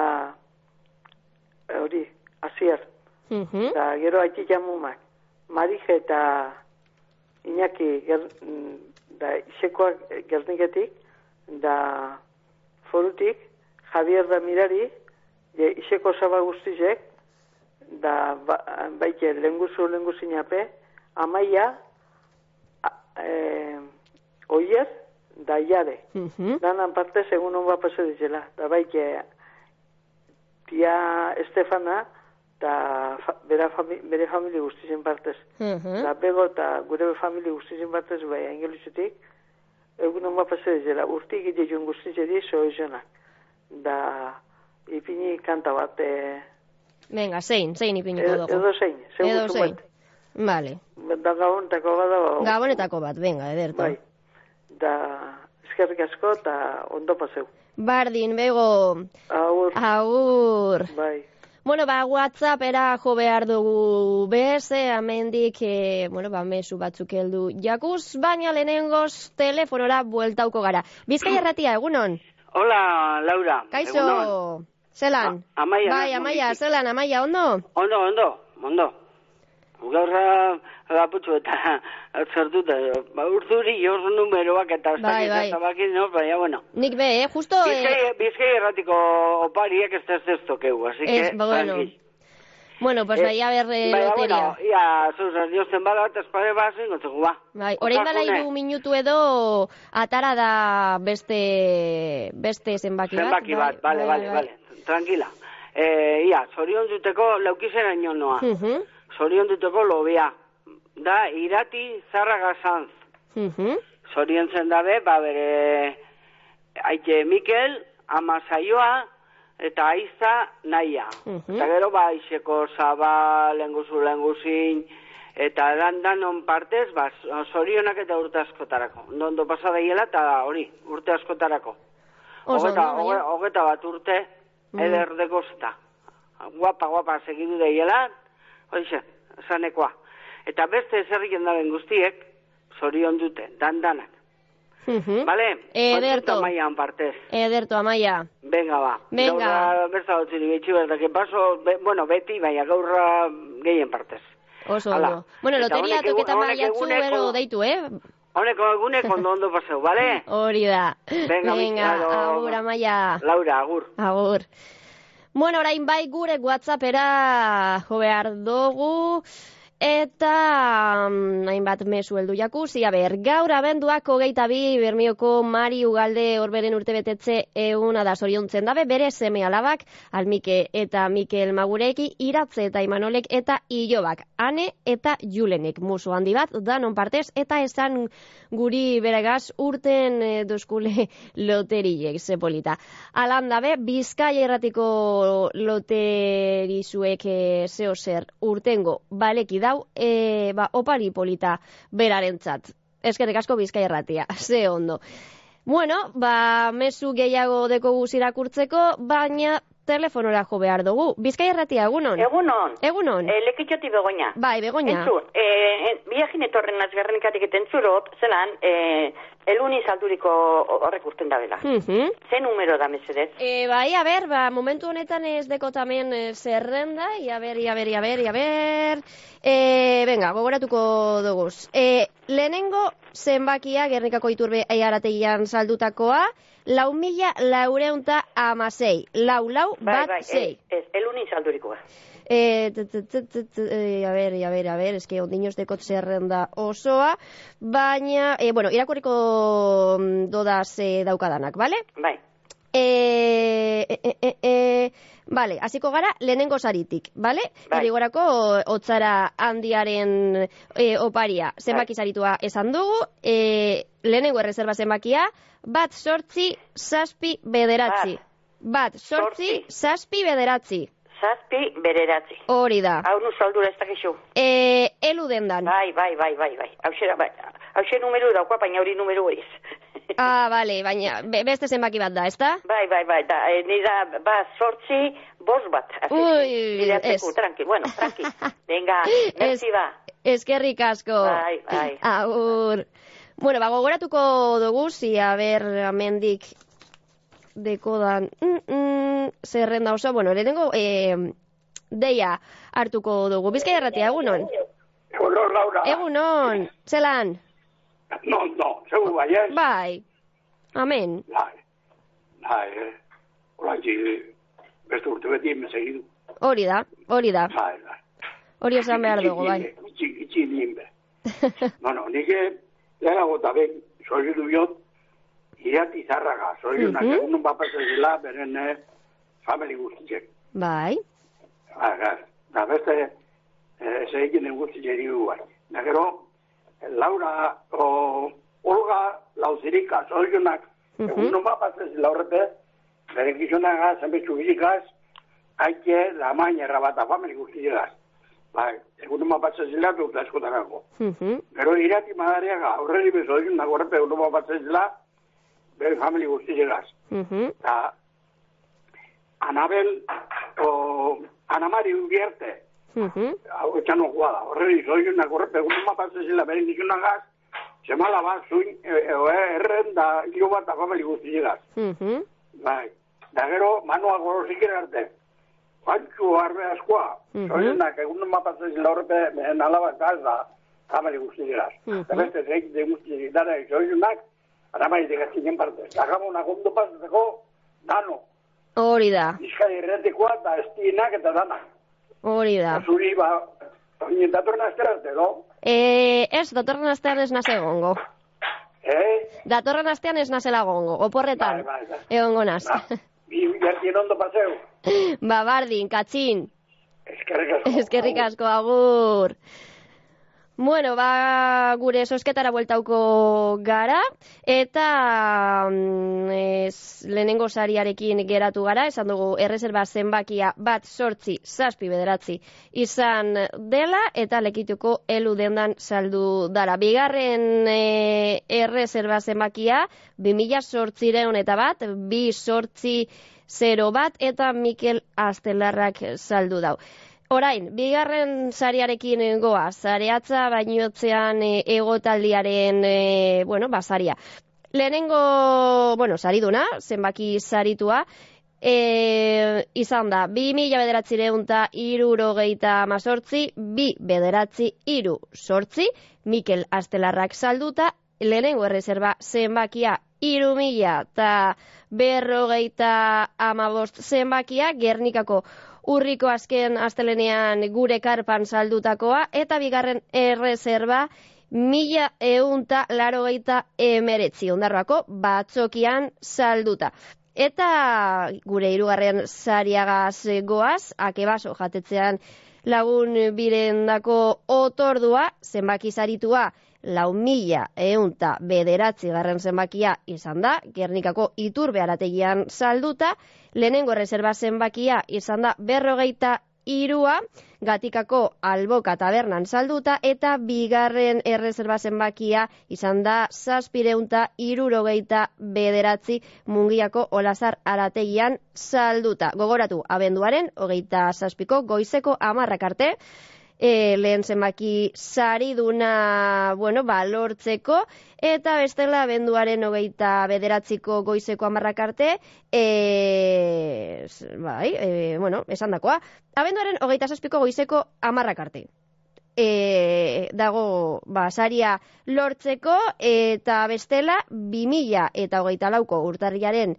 hori, azier. Mhm. Eta gero haitxik jamumak. Marije eta Iñaki ger, mm, da isekoak gerniketik, da forutik, Javier da Mirari, je iseko zaba guztizek, da ba, baite lenguzu lenguzinape, amaia, a, e, oier, da jare. Mhm. Danan parte segun hon pase dizela. Da baite tia Estefana, da fa, bera fami, bere famili guztizen partez. Mhm. Da bego eta gure famili guztizen partez bai angeluzetik, egun hon bat pase dizela. Urtik ite joan guztize di zoizonak. Da ipini kanta bat, e, Venga, zein, zein ipiniko edo, dugu. edo zein, segun Edo zein. bat. Vale. Da gabontako bada, ba, Gabonetako bat, venga, ederto. Bai. da eskerrik asko eta ondo paseu. Bardin, bego. Agur. Agur. Bai. Bueno, ba, WhatsAppera jo behar dugu bez, eh, amendik, eh, bueno, ba, mesu batzuk heldu jakuz, baina lehenengoz telefonora bueltauko gara. Bizkai erratia, egunon? Hola, Laura. Kaixo, Egunon. Zelan? Amaia, Bai, amaia, zelan, amaia, ondo? Ondo, ondo, ondo. Gaurra laputxu eta zertuta, ba, urduri jos numeroak eta Bai, bai. ez abakit, no, baina, bueno. Nik be, eh, justo... eh, Bizkai, bizkai erratiko opariek ez ez ez tokeu, así que, Ez, ba, bueno. tranqui. Bueno, pues Eh, nahi haber eh, Baina, loteria. bueno, ia, zuzaz, jozten bala eta espare bat zingotzeko, ba. Bai, orain Otakune. hiru minutu edo atara da beste beste zenbaki bat. Zenbaki bat, bale, bale, bale, tranquila. Eh, ia, zorion duteko laukizera noa. Mhm, Zorion duteko lobea. Da, irati zarraga zanz. mhm. Zorion zen dabe, ba, bere aite Mikel, ama saioa, eta aiza naia. Mhm. Eta gero, ba, aizeko zaba, lenguzu, lenguzin, eta dan danon partez, ba, zorionak eta urte askotarako. Nondo pasa daiela, eta hori, urte askotarako. Baina. hoge- hogeta bat urte, Mm. eder de kosta. Guapa, guapa, segidu daiela, hoize, zanekoa. Eta beste eserriken daren guztiek, zorion dute, dan danak. Mhm. Bale? Ederto. Kontuta maian partez. Ederto, amaia. Venga, ba. Venga. Gaurra besta batzuri betxu behar, que paso, be, bueno, beti, baina gaurra gehien partez. Oso Hala. Bueno, loteria toketa maiatzu eguneko- ero deitu, eh? Honeko egunek ondo ondo paseu, bale? Hori da. Venga, Venga, agur, amaia. Laura, agur. Agur. Bueno, orain bai gure WhatsAppera jo behar dugu. Eta mm, hainbat mesu heldu jakuzi, a ber, gaur abenduak hogeita bi Bermioko Mari Ugalde orberen urte betetze eguna da. Zoriontzen dabe, bere seme alabak, Almike eta Mikel Magureki, Iratze eta Imanolek eta Ilobak, Ane eta Julenek, musu handi bat, danon partez, eta esan guri beregaz urten e, duzkule loteriek, zepolita. Alan dabe, Bizkaia erratiko loterizuek e, zeo zer urtengo baleki dau, e, ba, opari polita berarentzat. Eskerrik asko Bizkaia erratia, ze ondo. Bueno, ba, mesu gehiago deko irakurtzeko, baina telefonora jo behar dugu. Bizkaia erratia, egunon? Egunon. Egunon. E, lekitxoti begoña. Bai, begoña. Entzun, e, biagin etorren naz garranikatik eta entzurot, zelan, e, Eluni salduriko horrek urten dabela. Mhm. Ze numero da, mesedez? E, bai, a ber, ba, momentu honetan ez deko tamen eh, zerrenda, ia ber, ia ber, ia ber, ia ber. E, venga, gogoratuko duguz. E, lehenengo zenbakia, Gernikako iturbe aiarategian saldutakoa, lau mila laureunta amasei. Lau, lau, Bai, bat, bai, sei. ez, ez, eluni saldurikoa. E, t- t- t- t- t- e, a ber, a ber, a ber, eske ondinoz dekot zerrenda osoa, baina, e, bueno, irakurriko mm, dodaz e, daukadanak, bale? Bai. E, e, e, e, e, Vale, hasiko gara lehenengo saritik, bale? Bai. Errigorako otzara handiaren e, oparia. Zenbaki saritua esan dugu, e, lehenengo erreserba zenbakia, bat sortzi, zazpi, bederatzi. Bat, sortzi, zazpi, bederatzi. Zazpi bederatzi. Hori da. Hau nu saldura ez dakizu. E, elu dendan. Bai, bai, bai, bai, bai. Hau xera, bai. Hau xe numero daukua, baina hori numero ez. Ah, bale, baina be- beste zenbaki bat da, ezta? Bai, bai, bai, da, e, nida, ba, sortzi, bos bat. Hasi, Ui, ez. tranqui, bueno, tranqui. Venga, merci ba. Eskerrik asko. Bai, bai. Agur. Bueno, ba, gogoratuko dugu, zi, a ber, amendik dekodan mm, mm, zerrenda oso, bueno, lehenengo eh, deia hartuko dugu. Bizkai erratia, egunon? Egunon, Laura. Egunon, zelan? No, no, zeu bai, ez? Bai. Amen. Bai, bai, eh? Horantzi, beste urte beti hemen segidu. Hori da, hori da. Bai, bai. Hori esan behar dugu, bai. Itxi, itxi nimbe. no, no, nik lehenago eta ben, soilu biot, irati zarraga, soilu Mhm. egun nun bapatzen zila, beren eh, family guztiek. Bai. Bai, bai. Da beste, eh, zeikin guztiek bai. Da gero, Laura, o, Olga, lauzirika, soilunak, Mhm. egun nun bapatzen zila horrete, beren gizonaga, zenbetxu bizikaz, haike, lamain errabata family guztiekaz. Bai, egun nun bapatzen zila, dut askotarako. Mhm. Gero irati madariaga, aurreri bezo egin nago horrepe egun nun bapatzen zila, beren family guztiekaz. Mhm. Eta Anabel, o Anamari Mhm. Hau etxan okoa da, horreri zoiun nago horrepe egun nun bapatzen zila, beren gizonagaz, semala bat zuin, e, e, e, erren da, hilo bat da family guztiekaz. Mhm. Bai, da gero, manua gorosik arte. Bantxu arbe askoa, zoiunak egun nun bapatzen zila horrepe, beren alaba gaz da, family guztiekaz. Mhm. Eta beste zeik de guztiek dara, zoiunak, Anamari degazinen parte. Eta gamonak ondo pasatzeko, dano. Hori da, Bizkai erretekoa eta estienak eta dana. Hori da. Zuri, ba, datorren asterarte, no? E, ez, datorren astean ez naz egongo. Eh? Datorren astean ez nazela gongo, oporretan. Bai, bai, bai. Egongo naz. Bi jartien ondo paseu. ba, bardin, katxin. Eskerrik asko. Eskerrik asko, agur. Bueno, ba, gure sosketara bueltauko gara, eta mm, ez, lehenengo sariarekin geratu gara, esan dugu erreserba zenbakia bat sortzi, zazpi bederatzi izan dela, eta lekituko elu dendan saldu dara. Bigarren e, erreserba zenbakia, 2000 sortzireun eta bat, bi sortzi zero bat, eta Mikel Astelarrak saldu dau. Orain, bigarren sariarekin goa, zareatza bainotzean e, egotaldiaren, e, bueno, ba, saria. Lehenengo, bueno, sariduna, zenbaki saritua, e, izan da, bi mila bederatzireun eta irurogeita mazortzi, bi bederatzi iru sortzi, Mikel Astelarrak salduta, lehenengo erreserba zenbakia iru mila eta berrogeita amabost zenbakia, Gernikako urriko azken astelenean gure karpan saldutakoa, eta bigarren erreserba mila eunta larogeita emeretzi ondarroako batzokian salduta. Eta gure hirugarren sariagaz goaz, akebaso jatetzean lagun birendako otordua, zenbaki saritua, lau mila eunta bederatzi garren zenbakia izan da, Gernikako iturbe arategian salduta, lehenengo reserva zenbakia izan da berrogeita irua, gatikako alboka tabernan salduta, eta bigarren erreserba zenbakia izan da zazpireunta irurogeita bederatzi mungiako olazar arategian salduta. Gogoratu, abenduaren, hogeita zazpiko, goizeko amarrak arte, e, lehen zenbaki sariduna, bueno, ba, lortzeko, eta bestela abenduaren hogeita bederatziko goizeko amarrak arte, e, bai, e, bueno, esan dakoa, abenduaren hogeita zazpiko goizeko amarrak arte e, dago ba, saria lortzeko eta bestela 2000 eta hogeita lauko urtarriaren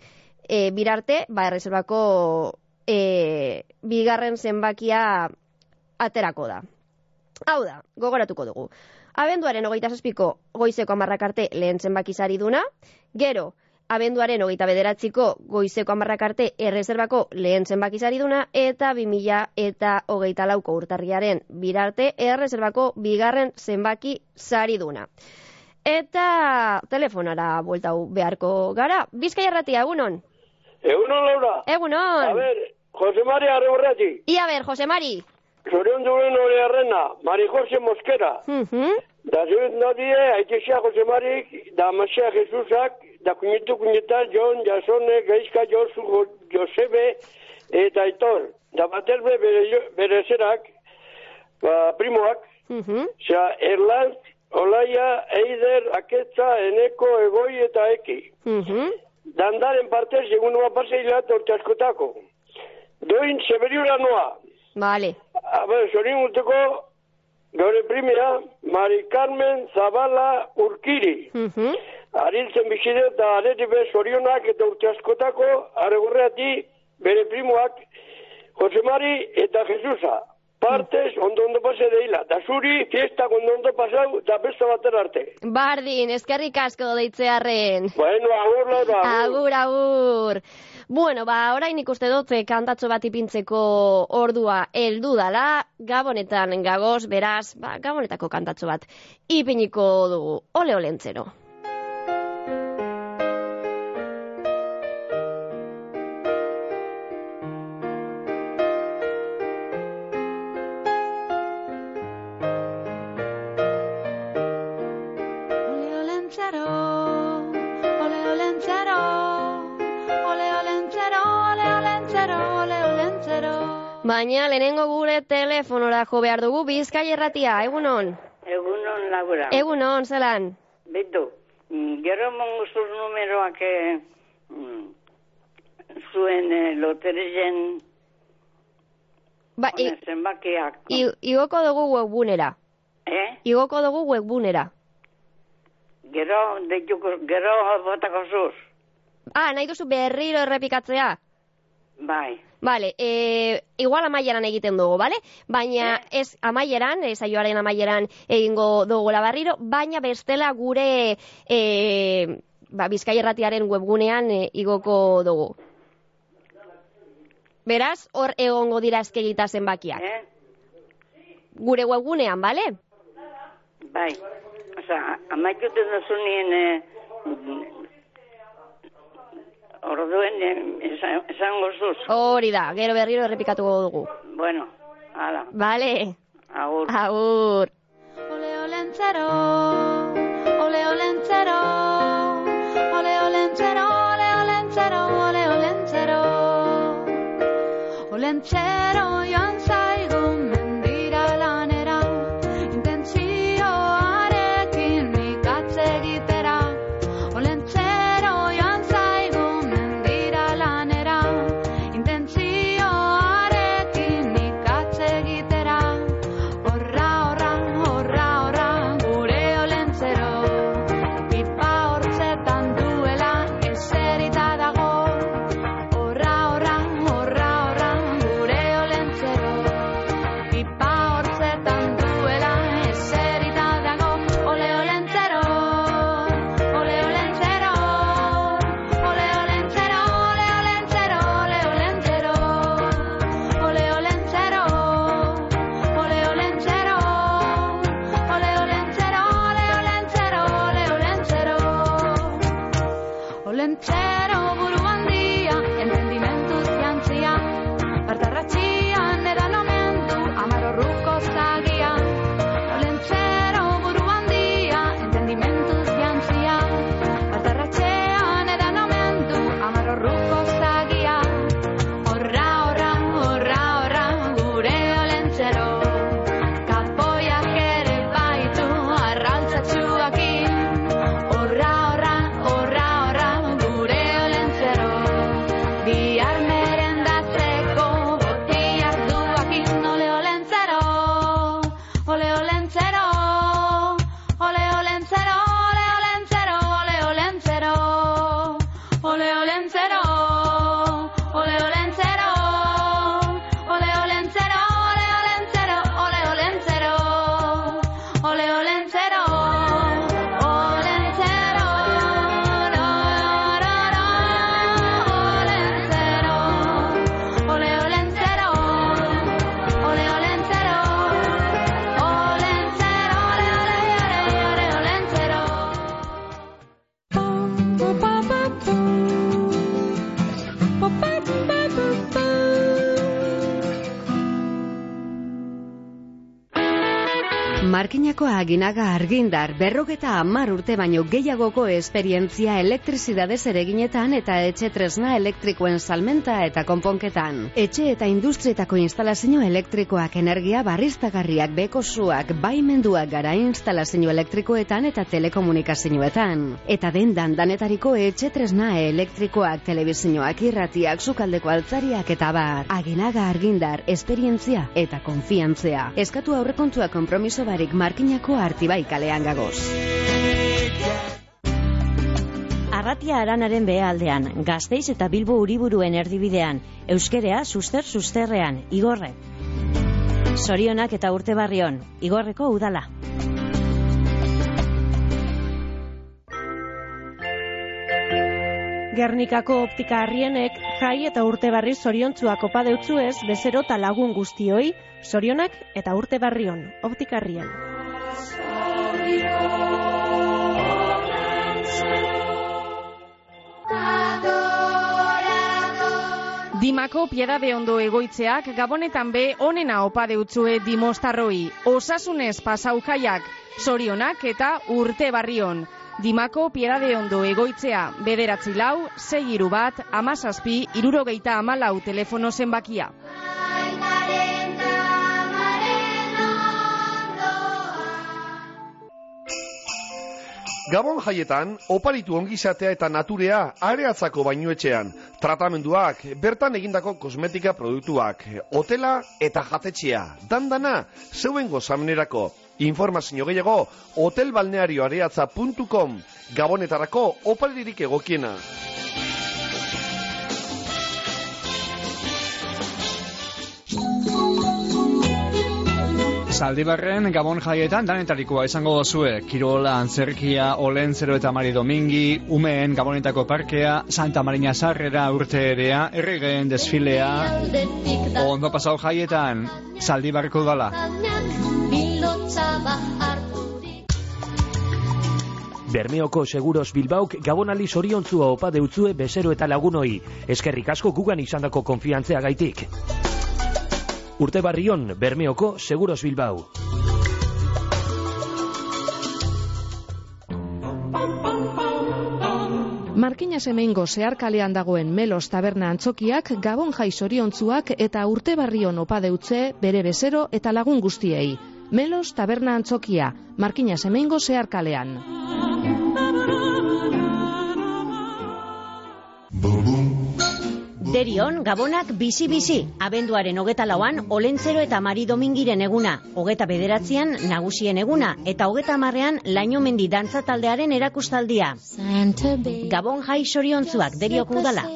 e, birarte ba, erreserbako e, bigarren zenbakia aterako da. Hau da, gogoratuko dugu. Abenduaren hogeita zazpiko goizeko amarrak arte lehen zenbaki sari duna, gero, abenduaren hogeita bederatziko goizeko amarrak arte erreserbako lehen zenbaki sari duna, eta 2000 eta hogeita lauko urtarriaren birarte erreserbako bigarren zenbaki sari duna. Eta telefonara bueltau beharko gara. Bizkai erratia, egunon? Egunon, Laura. Egunon. A ver, José María Arreborrati. I a ber, Jose Mari. Zorion duen hori arrena, Mari Jose Mosquera. Mhm. Da zuet nadie, aitexea Jose Marik, da Masea Jesusak, da kuñetu kuñeta, Jon, Jasone, Gaizka, Josu, Jo- Josebe, eta Aitor. Da baterbe bere, bere zerak, ba, primoak, Mhm. Osea, Erlantz, Olaia, Eider, Aketza, Eneko, Egoi eta Eki. Mhm. Dandaren partez, egun noa paseila torte askotako. Doin, Seberiura noa. Vale. A ber, sorin urteko, gaure primera, Mari Carmen Zabala Urkiri. Mhm. Ariltzen bizide eta areti be sorionak eta urte askotako, aregorreati, bere primoak, Jose eta Jesusa. Partez, ondo ondo pase deila. Da zuri, fiesta ondo ondo pasau, da besta bater arte. Bardin, eskerrik asko deitzearren. Bueno, agur, Laura, agur. Agur. Bueno, ba, orain ikuste dut eh, kantatxo bat ipintzeko ordua heldu dala, gabonetan gagoz, beraz, ba, gabonetako kantatxo bat ipiniko dugu. Ole olentzero. Baina lehenengo gure telefonora jo behar dugu bizkai erratia, egunon? Egunon Laura. Egunon, zelan? Bitu, mm, gero mongo zur numeroak eh, mm, zuen eh, loterien Ba, i, zenbakiak. i, igoko dugu webbunera. Eh? Igoko dugu webbunera. Gero, deituko, gero botako zuz. Ah, nahi duzu berriro errepikatzea? Bai. Vale, e, igual amaieran egiten dugu, bale? Baina ez amaieran, ez saioaren amaieran egingo dugu barriro, baina bestela gure e, ba, Bizkai erratiaren webgunean e, igoko dugu. Beraz, hor egongo dira eskegita zenbakiak. Gure webgunean, bale? Bai. Osa, amaikuten duzu nien eh, orduen eh, esan- esango zuz. Hori da, gero berriro errepikatuko dugu. Bueno, hala. Bale? Agur. Agur. Ole olentzero, ole olentzero, ole olentzero, ole olentzero, ole olentzero. Olentzero joan Aginaga argindar berrogeta hamar urte baino gehiagoko esperientzia elektrizidadez ereginetan eta etxe tresna elektrikoen salmenta eta konponketan. Etxe eta industrietako instalazio elektrikoak energia barriztagarriak beko zuak baimenduak gara instalazio elektrikoetan eta telekomunikazioetan. Eta dendan danetariko etxe tresna elektrikoak telebizioak irratiak sukaldeko altzariak eta bar. Aginaga argindar, esperientzia eta konfiantzea. Eskatu aurrekontua konpromiso barik markinako artibai kalean gagoz. Arratia aranaren behealdean, gazteiz eta bilbo uriburuen erdibidean, euskerea suster susterrean, igorre. Sorionak eta urte barrion, igorreko udala. Gernikako optika harrienek jai eta urte barri zoriontzuak opa deutzuez bezero eta lagun guztioi, zorionak eta urte barrion, optika harrien. Dimako piedade ondo egoitzeak gabonetan be onena opa deutzue dimostarroi. Osasunez pasau jaiak, zorionak eta urte barrion. Dimako piedade ondo egoitzea, bederatzi lau, sei iru bat, amazazpi, irurogeita amalau telefono zenbakia. Gabon jaietan, oparitu ongizatea eta naturea areatzako bainuetxean. Tratamenduak, bertan egindako kosmetika produktuak, hotela eta jatetxea. Dandana, zeuen gozamenerako. Informazio gehiago, hotelbalnearioareatza.com Gabonetarako oparirik egokiena. Zaldibarren Gabon jaietan danetarikoa izango dozue. Kirola, Antzerkia, Olentzero eta Mari Domingi, Umeen Gabonetako parkea, Santa Marina Sarrera urte erea, erregen desfilea, ondo pasau jaietan, Zaldibarko dala. Bermeoko Seguros Bilbauk gabonali zoriontzua opa deutzue bezero eta lagunoi. Eskerrik asko gugan izandako konfiantzea gaitik. Urte barrion, Bermeoko Seguros Bilbao. Markina semeingo zeharkalean dagoen Melos Taberna Antzokiak Gabon jai zoriontzuak eta urte barrion opa deutze bere bezero eta lagun guztiei. Melos Taberna Antzokia, Markina semeingo zeharkalean. Derion, Gabonak bizi-bizi, abenduaren hogeta lauan, Olentzero eta Mari Domingiren eguna, hogeta bederatzean nagusien eguna, eta hogeta marrean lainomendi dantza taldearen erakustaldia. Gabon jai soriontzuak derioko udala.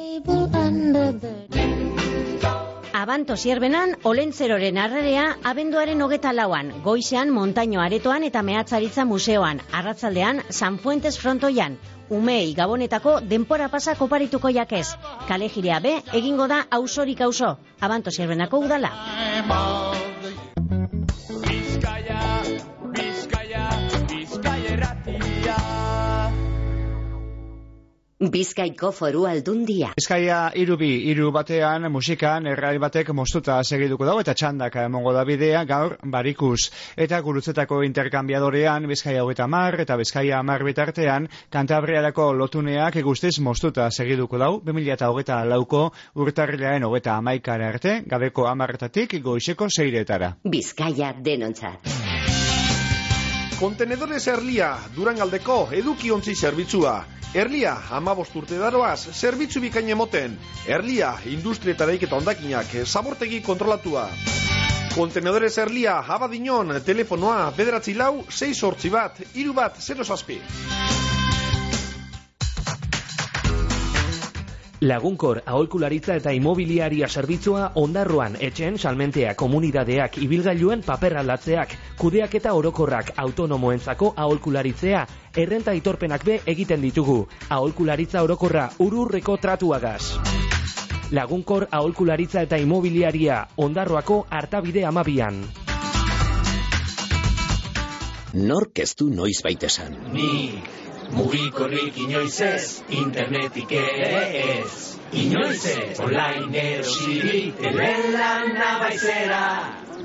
Abanto zierbenan, Olentzeroren arrerea, abenduaren hogeta lauan, goizean montaino aretoan eta mehatzaritza museoan, arratzaldean San Fuentes frontoian, umei gabonetako denpora pasa koparituko jakez. Kale jirea be, egingo da ausorik auso, abanto zierbenako udala. Bizkaiko foru aldundia. Bizkaia irubi, iru batean musikan errai batek mostuta segituko dago eta txandak emongo da bidea gaur barikuz. Eta gurutzetako interkambiadorean Bizkaia hogeta mar eta Bizkaia mar bitartean kantabriarako lotuneak guztiz mostuta segituko dau 2008 lauko urtarrilaen hogeta amaikara arte gabeko amarretatik goizeko seiretara. Bizkaia denontzat. Kontenedores Erlia, Durangaldeko edukiontzi zerbitzua. Erlia, amabost urte daroaz, zerbitzu bikain emoten. Erlia, industrietareik eta ondakinak, zabortegi kontrolatua. Kontenedores Erlia, abadinon, telefonoa, bederatzi lau, 6 sortzi bat, iru bat, 0 zazpi. Lagunkor aholkularitza eta imobiliaria zerbitzua ondarroan etxen salmentea komunidadeak ibilgailuen paper aldatzeak, kudeak eta orokorrak autonomoentzako aholkularitzea, errenta itorpenak be egiten ditugu. Aholkularitza orokorra ururreko tratuagaz. Lagunkor aholkularitza eta imobiliaria ondarroako hartabide amabian. Nork ez du noiz baitesan. Nik, mugikorrik inoiz ez, internetik ere ez. Inoiz ez, online erosirik, telelana baizera.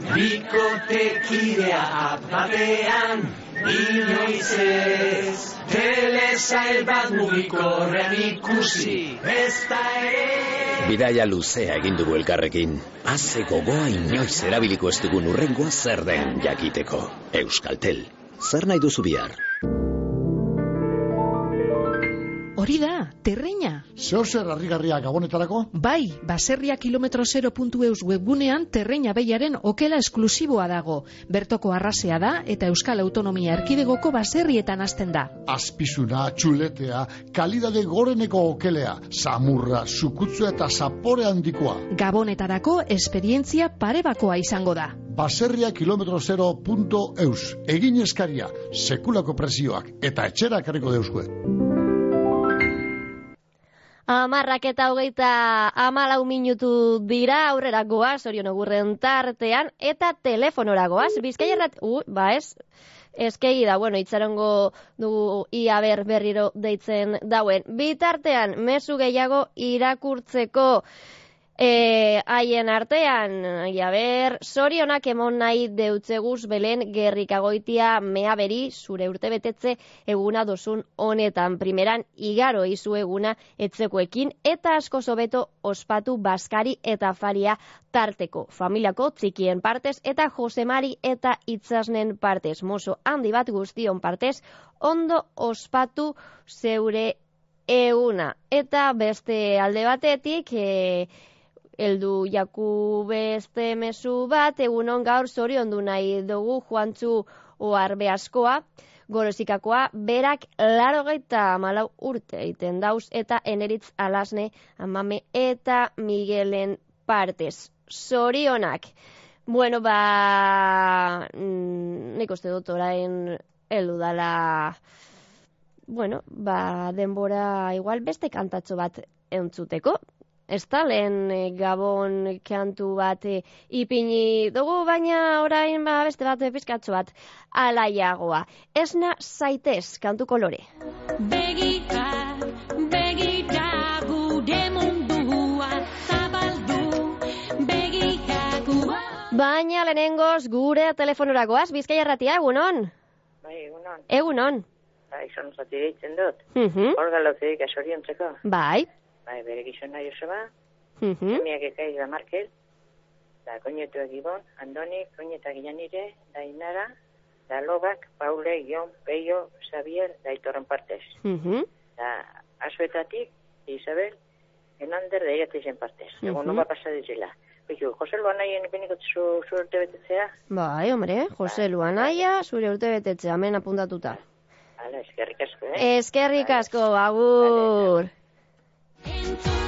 Bikotekidea apatean, inoiz ez. Telesail bat mugikorrean ikusi, ez da ere. Bidaia luzea egin dugu elkarrekin. Haze gogoa inoiz erabiliko ez dugun urrengoa zer den jakiteko. Euskaltel, zer nahi duzu bihar? Hori da, terreina. Zeo zer harrigarria gabonetarako? Bai, baserria kilometro 0.eus webgunean terreina behiaren okela esklusiboa dago. Bertoko arrasea da eta Euskal Autonomia Erkidegoko baserrietan hasten da. Azpizuna, txuletea, kalidade goreneko okelea, samurra, sukutzua eta zapore handikoa. Gabonetarako esperientzia parebakoa izango da. Baserria kilometro 0.eus, egin eskaria, sekulako presioak eta etxera karriko deuzkue. Amarrak eta hogeita amalau minutu dira aurrera goaz, orion ogurren tartean, eta telefonora goaz, bizkaia errat, uh, ba ez, eskegi da, bueno, itzarongo dugu ia ber berriro deitzen dauen. Bitartean, mezu gehiago irakurtzeko e, haien artean, ia ber, sorionak emon nahi deutzeguz belen gerrikagoitia mea beri zure urte betetze eguna dozun honetan. Primeran, igaro izu eguna etzekoekin eta asko sobeto ospatu baskari eta faria tarteko. Familiako txikien partez eta Josemari eta itzasnen partez. Mozo handi bat guztion partez, ondo ospatu zeure eguna. Eta beste alde batetik, e, eldu jaku beste mezu bat, egunon gaur zorion du nahi dugu joantzu oarbe askoa, gorozikakoa, berak laro gaita malau urte egiten dauz, eta eneritz alasne, amame eta Miguelen partez. Zorionak. Bueno, ba, mm, nik uste dut orain heldu dala, bueno, ba, denbora igual beste kantatxo bat entzuteko. Ez da, lehen eh, gabon kantu bat eh, ipini dugu, baina orain ba, beste bat eh, pizkatxo bat alaiagoa. Esna zaitez kantu kolore. Begira, begira gure mundua zabaldu, begira gua. Baina lehenengoz gure telefonoragoaz, bizkaia erratia, egunon? Bai, egunon. Egunon. Bai, son zati deitzen dut. Mhm. Hor galozeik asoriontzeko. Bai. Bai, bere gizona Joseba, Mhm. emiak ekaiz da Markel, da koinetuak ibon, Andoni, koinetak Ianire, da Inara, da Lobak, Paule, Ion, Peio, Xavier, da Itorren partez. Mhm. Da Azuetatik, Isabel, Enander, da Iratezen partez. Mhm. Egun noba pasa dizela. Jose Luan nahi beniko zu, zu urte betetzea? Bai, hombre, Jose Luanaia, zure urte betetze, hemen apuntatuta. Hala, eskerrik asko, eh? Eskerrik asko, agur. Into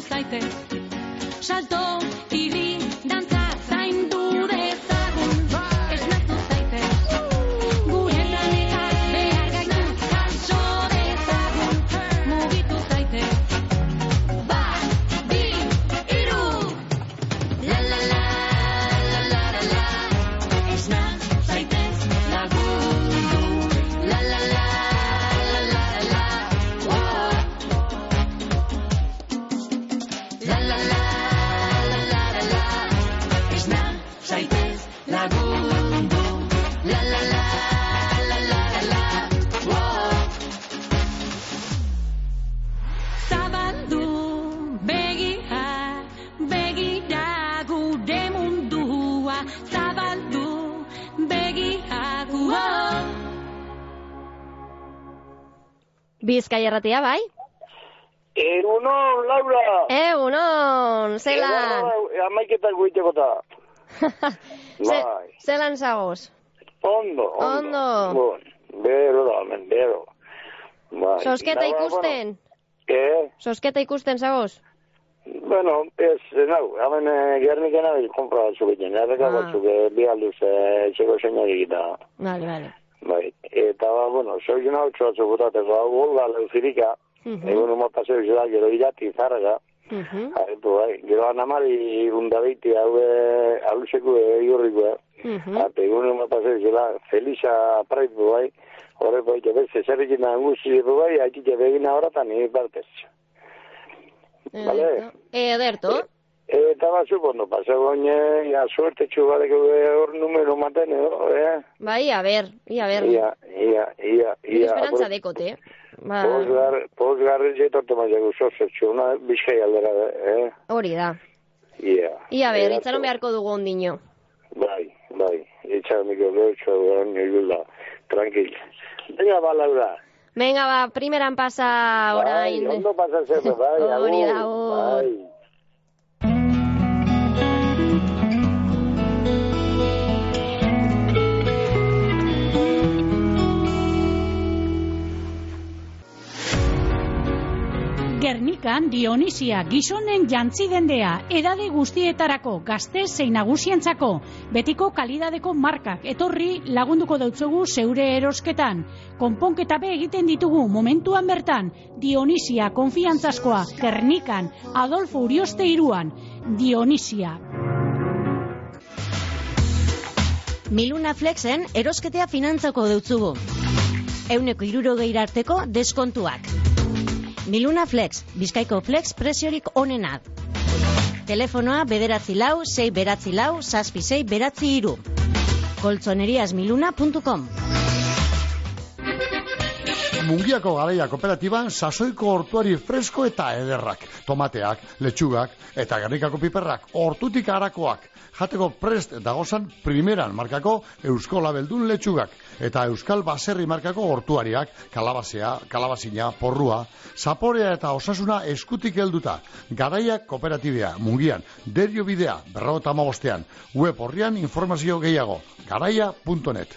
zaitez. Salto, Bizkai erratia, bai? Egunon, Laura! Egunon, zelan? Egunon, amaiketak goiteko ta. Bai. Zelan zagoz? Ondo, ondo. Ondo. Bon, bero da, men, bero. Bai. Sosketa Nada, ikusten? Bueno, eh? Sosketa ikusten zagoz? Bueno, ez, nau, hemen eh, gerniken nabil kompra batzuk egin, erreka Ah. batzuk eh, bi alduz eh, etxeko seina egita. Vale, vale. Bai, eta, ba, bueno, soy una ocho batzuk gutateko, hau golga leuzirika, Mhm. egun uma paseo zela, gero irati zarraga, Mhm. Aretu, bai, gero anamari irundabeiti hau eh, aluseko egurriko, Mhm. Ate, egun uma paseo zela, Felisa praitu, bai, horre, bai, jabe, zezerrekin anguzi, bai, haitike begina horatan, ni partez. Vale? Ederto. Eta batzuk ondo paseo goine, ja, suerte txugareko hor numero maten, edo, eh? Bai, a ber, ia ber. Ia, ia, ia, ia. esperantza dekote. Ba, Posgar, posgarri jetortu mazego zozetxu, na, bizkai aldera, eh? hori da. Ia. Ia ber, itxaron beharko dugu ondino. Bai, bai, itxamiko gotxo, gaino igula, tranquil. Venga, ba, Laura. Venga, ba, primeran pasa orain. Bai, ondo pasa zepe, bai, Hori agur, da, agur. Bai. Gernikan Dionisia gizonen jantzi dendea, edade guztietarako, gazte zein nagusientzako, betiko kalidadeko markak, etorri lagunduko dautzugu zeure erosketan. Konponketa be egiten ditugu momentuan bertan, Dionisia konfiantzaskoa, Gernikan, Adolfo Urioste iruan, Dionisia. Miluna Flexen erosketea finantzako deutzugu. Euneko irurogeira arteko deskontuak. Miluna Flex, Bizkaiko Flex preziorik onena. Telefonoa bederatzi lau, sei beratzi lau, zazpi sei beratzi iru. koltzoneriasmiluna.com Mungiako garaia kooperatiban sasoiko hortuari fresko eta ederrak. Tomateak, letxugak eta gernikako piperrak hortutik harakoak. Jateko prest dagozan primeran markako Eusko Labeldun letxugak eta Euskal Baserri markako hortuariak, kalabazea, kalabazina, porrua, zaporea eta osasuna eskutik helduta. Garaia kooperatibea, mungian, derio bidea, berrota amabostean, web horrian informazio gehiago, garaia.net.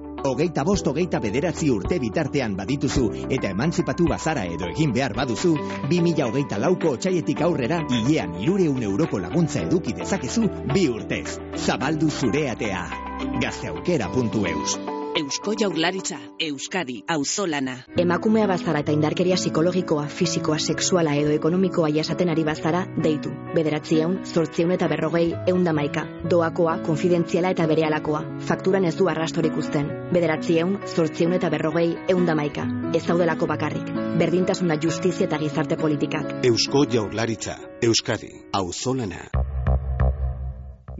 Hogeita bost hogeita bederatzi urte bitartean badituzu eta emantzipatu bazara edo egin behar baduzu, 2000 hogeita lauko otxaietik aurrera hilean irureun euroko laguntza eduki dezakezu bi urtez. Zabaldu zure atea. Gazteaukera.eus Eusko Jaurlaritza, Euskadi, Auzolana. Emakumea bazara eta indarkeria psikologikoa, fisikoa, sexuala edo ekonomikoa jasaten ari bazara, deitu. Bederatzieun, zortzieun eta berrogei, eunda maika. Doakoa, konfidentziala eta berealakoa. Fakturan ez du arrastorik uzten. Bederatzieun, zortzieun eta berrogei, eunda maika. Ez daudelako bakarrik. Berdintasuna justizia eta gizarte politikak. Eusko Jaurlaritza, Euskadi, Auzolana.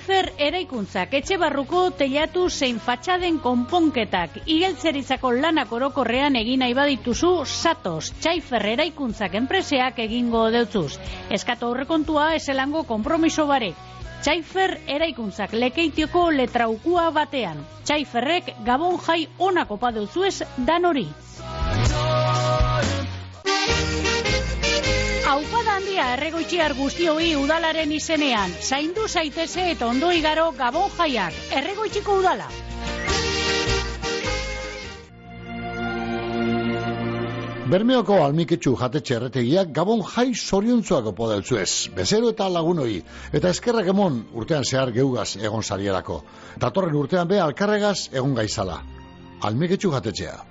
Txaifer eraikuntzak etxe barruko telatu zein fatxaden konponketak igeltzerizako lanak orokorrean egin nahi badituzu satos Txaifer eraikuntzak enpreseak egingo deutzuz. Eskatu aurrekontua eselango kompromiso bare. Txaifer eraikuntzak lekeitioko letraukua batean. Txaiferrek gabon jai onako padeuzuez dan hori. Handia erregoitxiar guztioi udalaren izenean. Zaindu zaiteze eta ondo igaro gabon jaiak. Erregoitxiko udala. Bermeoko almiketxu jatetxe erretegiak gabon jai zoriontzuako podeltzu ez, bezero eta lagunoi, eta eskerrak emon urtean zehar geugaz egon sarierako. Datorren urtean be alkarregaz egon gaizala. Almiketxu jatetxea.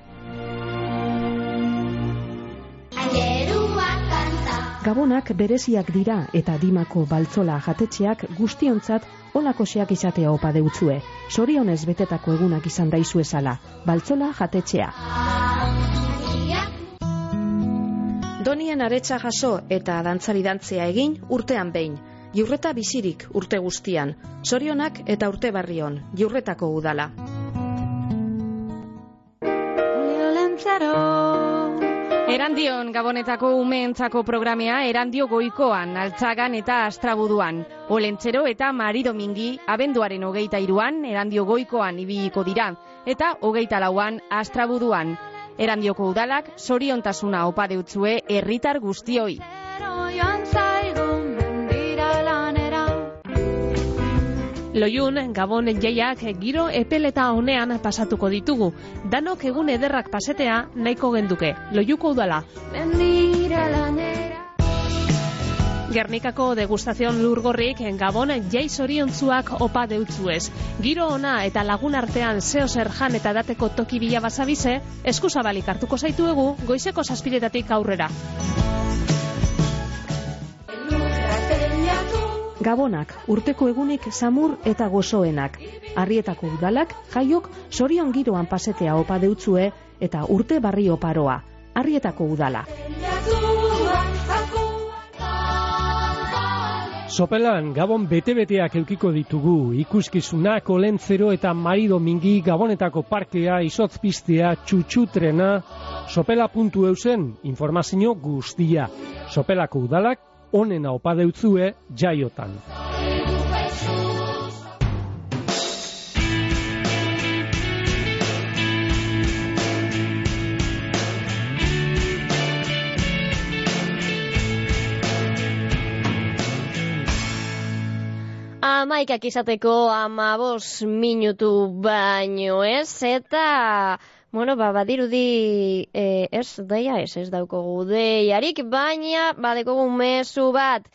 Gabonak bereziak dira eta dimako baltzola jatetxeak guztiontzat olakoseak izatea opa deutzue. Sorionez betetako egunak izan daizu esala. Baltzola jatetxea. Donien aretsa jaso eta dantzari dantzea egin urtean behin. Jurreta bizirik urte guztian. Sorionak eta urte barrion. Jurretako udala. Erandion Gabonetako umeentzako programea Erandio goikoan, altzagan eta astrabuduan. Olentzero eta Mari Domingi abenduaren hogeita iruan Erandio goikoan ibiliko dira, eta hogeita lauan astrabuduan. Erandioko udalak soriontasuna opa deutzue herritar guztioi. Loiun, Gabon jaiak giro epeleta honean pasatuko ditugu. Danok egun ederrak pasetea nahiko genduke. Loiuko udala. Gernikako degustazion lurgorrik Gabon jai zoriontzuak opa deutzuez. Giro ona eta lagun artean zeo jan eta dateko toki bila basabize, eskuzabalik hartuko zaituegu goizeko saspiretatik aurrera. Gabonak, urteko egunik samur eta gozoenak. Arrietako udalak, jaiok, sorion giroan pasetea opa deutzue eta urte barri oparoa. Arrietako udala. Sopelan Gabon bete-beteak eukiko ditugu, ikuskizunak, olentzero eta marido mingi Gabonetako parkea, izotzpistea, txutxutrena, sopela.eusen informazio guztia. Sopelako udalak, onena opa deutzue jaiotan. Amaikak izateko amabos minutu baino ez, eta, bueno, ba, badirudi, e, ez, daia ez, ez daukogu deiarik, baina, badekogu mezu bat,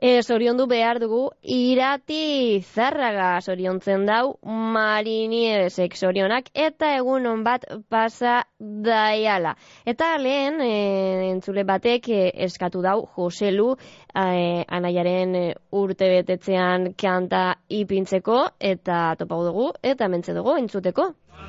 e, zoriondu behar dugu, irati zarraga zoriontzen dau, marinieresek zorionak, eta egun bat pasa daiala. Eta lehen, e, entzule batek e, eskatu dau, Joselu, e, anaiaren e, urte betetzean kanta ipintzeko, eta topau dugu, eta mentze dugu, entzuteko.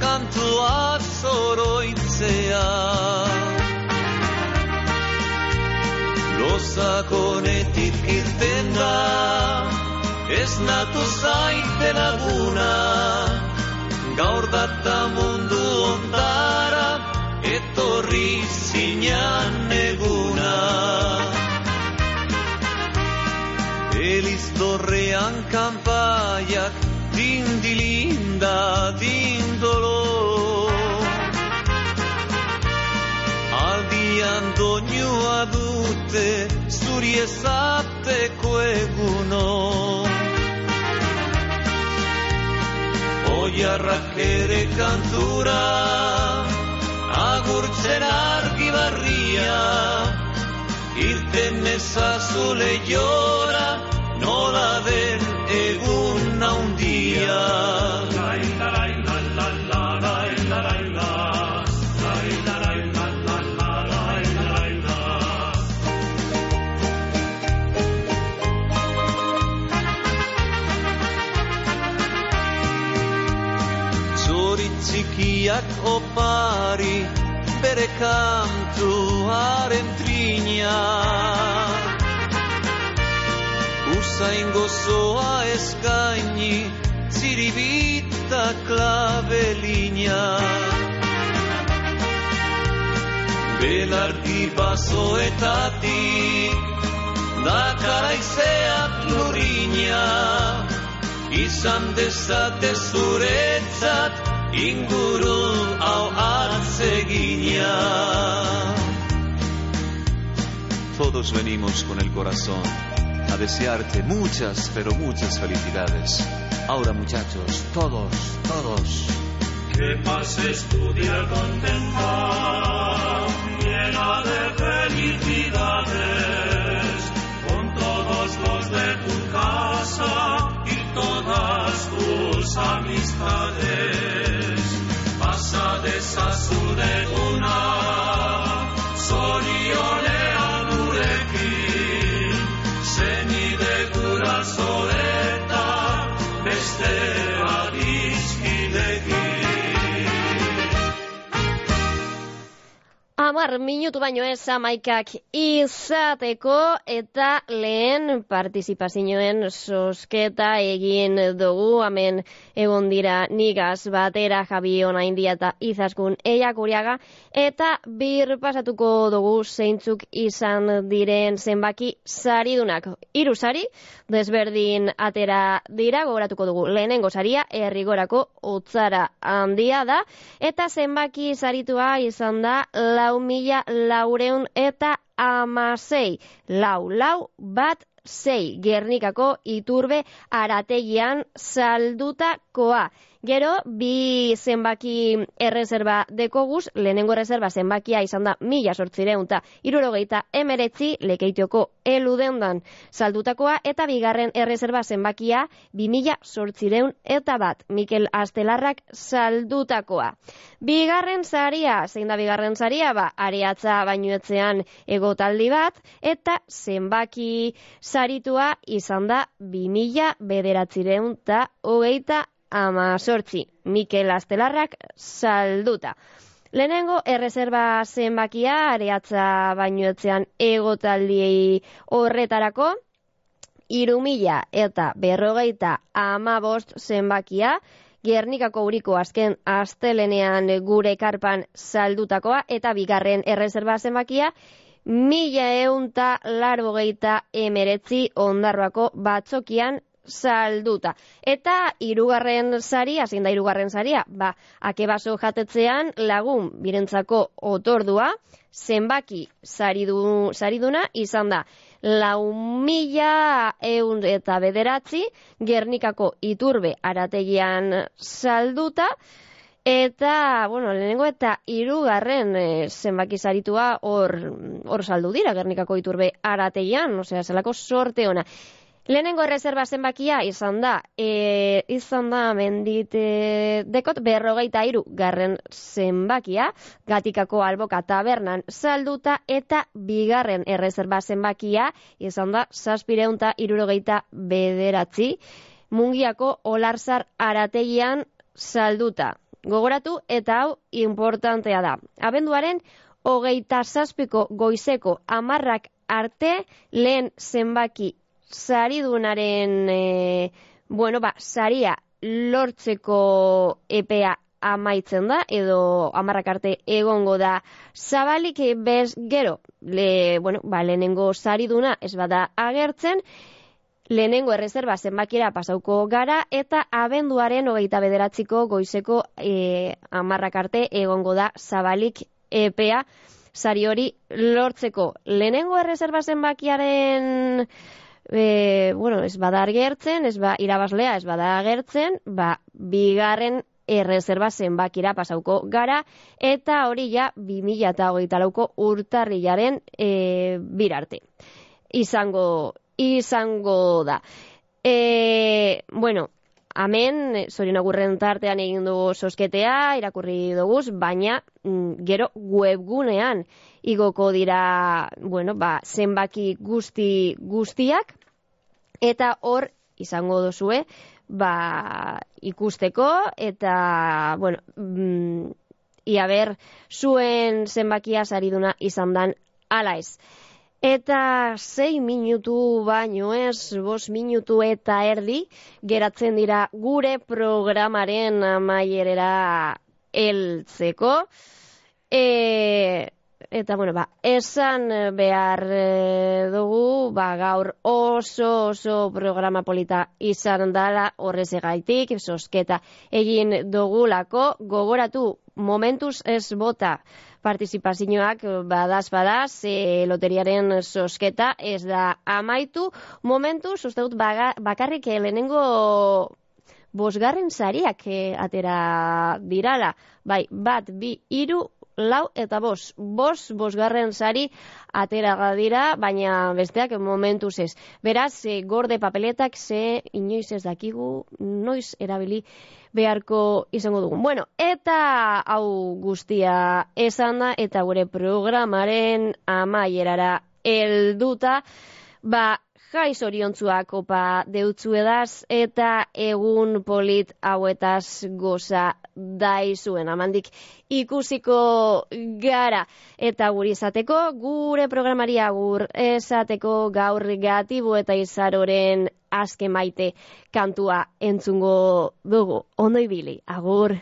kantua zoroitzea Lozakonetik irten da ez natu zaite laguna Gaur data mundu ondara etorri zinan eguna Eliztorrean kanpaiak dadin dolor. Aldian doinua dute zuri ezapteko eguno Oiarrak ere kantura agurtzen argi barria Irten ezazu lehiora nola den egun naundia txikiak opari bere kantuaren trina Usain gozoa eskaini ziribita klabelina Belardi basoetatik dakaraizeak lurina izan dezate zuretzat inguru hau atzegina. Todos venimos con el corazón a desearte muchas, pero muchas felicidades. Ahora muchachos, todos, todos. Que pases tu día contenta, llena de felicidades, con todos los de tu casa y todas tus amistades. Pasa desazudeguna, zorionean sol. Amar minutu baino ez amaikak izateko eta lehen partizipazioen sosketa egin dugu. Hemen egon dira nigaz batera Javi Onaindia eta izaskun eiakuriaga eta bir pasatuko dugu zeintzuk izan diren zenbaki saridunak. Hiru sari desberdin atera dira gogoratuko dugu. Lehenengo saria errigorako utzara handia da. Eta zenbaki saritua izan da lau mila laureun eta amasei. Lau, lau, bat, sei. Gernikako iturbe arategian saldutakoa. Gero, bi zenbaki erreserba dekoguz, lehenengo erreserba zenbakia izan da mila sortzireun eta irurogeita emeretzi lekeitioko eludeundan saldutakoa, eta bigarren erreserba zenbakia bi mila sortzireun eta bat Mikel Astelarrak saldutakoa. Bigarren saria, zein da bigarren saria, ba, ariatza bainuetzean egotaldi bat, eta zenbaki saritua izan da bi mila bederatzireun eta hogeita amazortzi, Mikel Astelarrak salduta. Lehenengo, erreserba zenbakia, areatza bainuetzean egotaldi horretarako, irumila eta berrogeita amabost zenbakia, Gernikako uriko azken astelenean gure karpan saldutakoa, eta bigarren erreserba zenbakia, mila eunta larbogeita emeretzi ondarroako batzokian salduta. Eta hirugarren saria, zein da hirugarren saria? Ba, akebaso jatetzean lagun birentzako otordua, zenbaki saridu, sariduna izan da lau mila eun eta bederatzi Gernikako iturbe arategian salduta, Eta, bueno, lehenengo eta hirugarren e, zenbaki saritua hor hor saldu dira Gernikako iturbe arategian, osea, zelako sorte ona. Lehenengo erreserba zenbakia izan da, e, izan da mendit e, dekot berrogeita iru garren zenbakia, gatikako alboka tabernan salduta, eta bigarren erreserba zenbakia izan da saspireunta irurogeita bederatzi, mungiako olarzar arategian salduta. Gogoratu eta hau importantea da. Abenduaren hogeita zazpiko goizeko amarrak arte lehen zenbaki saridunaren e, bueno, ba, saria lortzeko epea amaitzen da, edo amarrak arte egongo da zabalik bez gero, le, bueno, ba, lehenengo sariduna ez bada agertzen, lehenengo erreserba zenbakira pasauko gara eta abenduaren hogeita bederatziko goizeko e, amarrak arte egongo da zabalik epea sari hori lortzeko. Lehenengo erreserba zenbakiaren e, bueno, ez bada agertzen, ez ba, irabazlea ez bada agertzen, ba, bigarren erreserba zenbakira pasauko gara, eta hori ja 2008 lauko urtarrilaren e, birarte. Izango, izango da. E, bueno, Hemen, zorion agurren tartean egin dugu sosketea, irakurri dugu, baina mm, gero webgunean igoko dira, bueno, ba, zenbaki guzti guztiak, eta hor izango duzue, ba, ikusteko, eta, bueno, mm, ia ber, zuen zenbakia sariduna izan dan ala ez. Eta sei minutu baino ez, bos minutu eta erdi, geratzen dira gure programaren amaierera heltzeko. E, eta, bueno, ba, esan behar e, dugu, ba, gaur oso oso programa polita izan dala horrez egaitik, sosketa egin dugulako, gogoratu momentuz ez bota, partizipazioak badaz badaz e, loteriaren sosketa ez da amaitu. Momentu uste dut bakarrik eh, lehenengo bosgarren sariak e, atera dirala. Bai bat bi hiru lau eta bos. Bos, bosgarren sari atera dira, baina besteak momentuz ez. Beraz, e, gorde papeletak ze inoiz ez dakigu, noiz erabili beharko izango dugun. Bueno, eta hau guztia esan da, eta gure programaren amaierara helduta, ba, jai zoriontzuak opa deutzu edaz, eta egun polit hauetaz goza daizuen. Amandik ikusiko gara. Eta guri izateko, gure programaria gur esateko gaur gatibu eta izaroren azke maite kantua entzungo dugu. Ondo ibili, agur.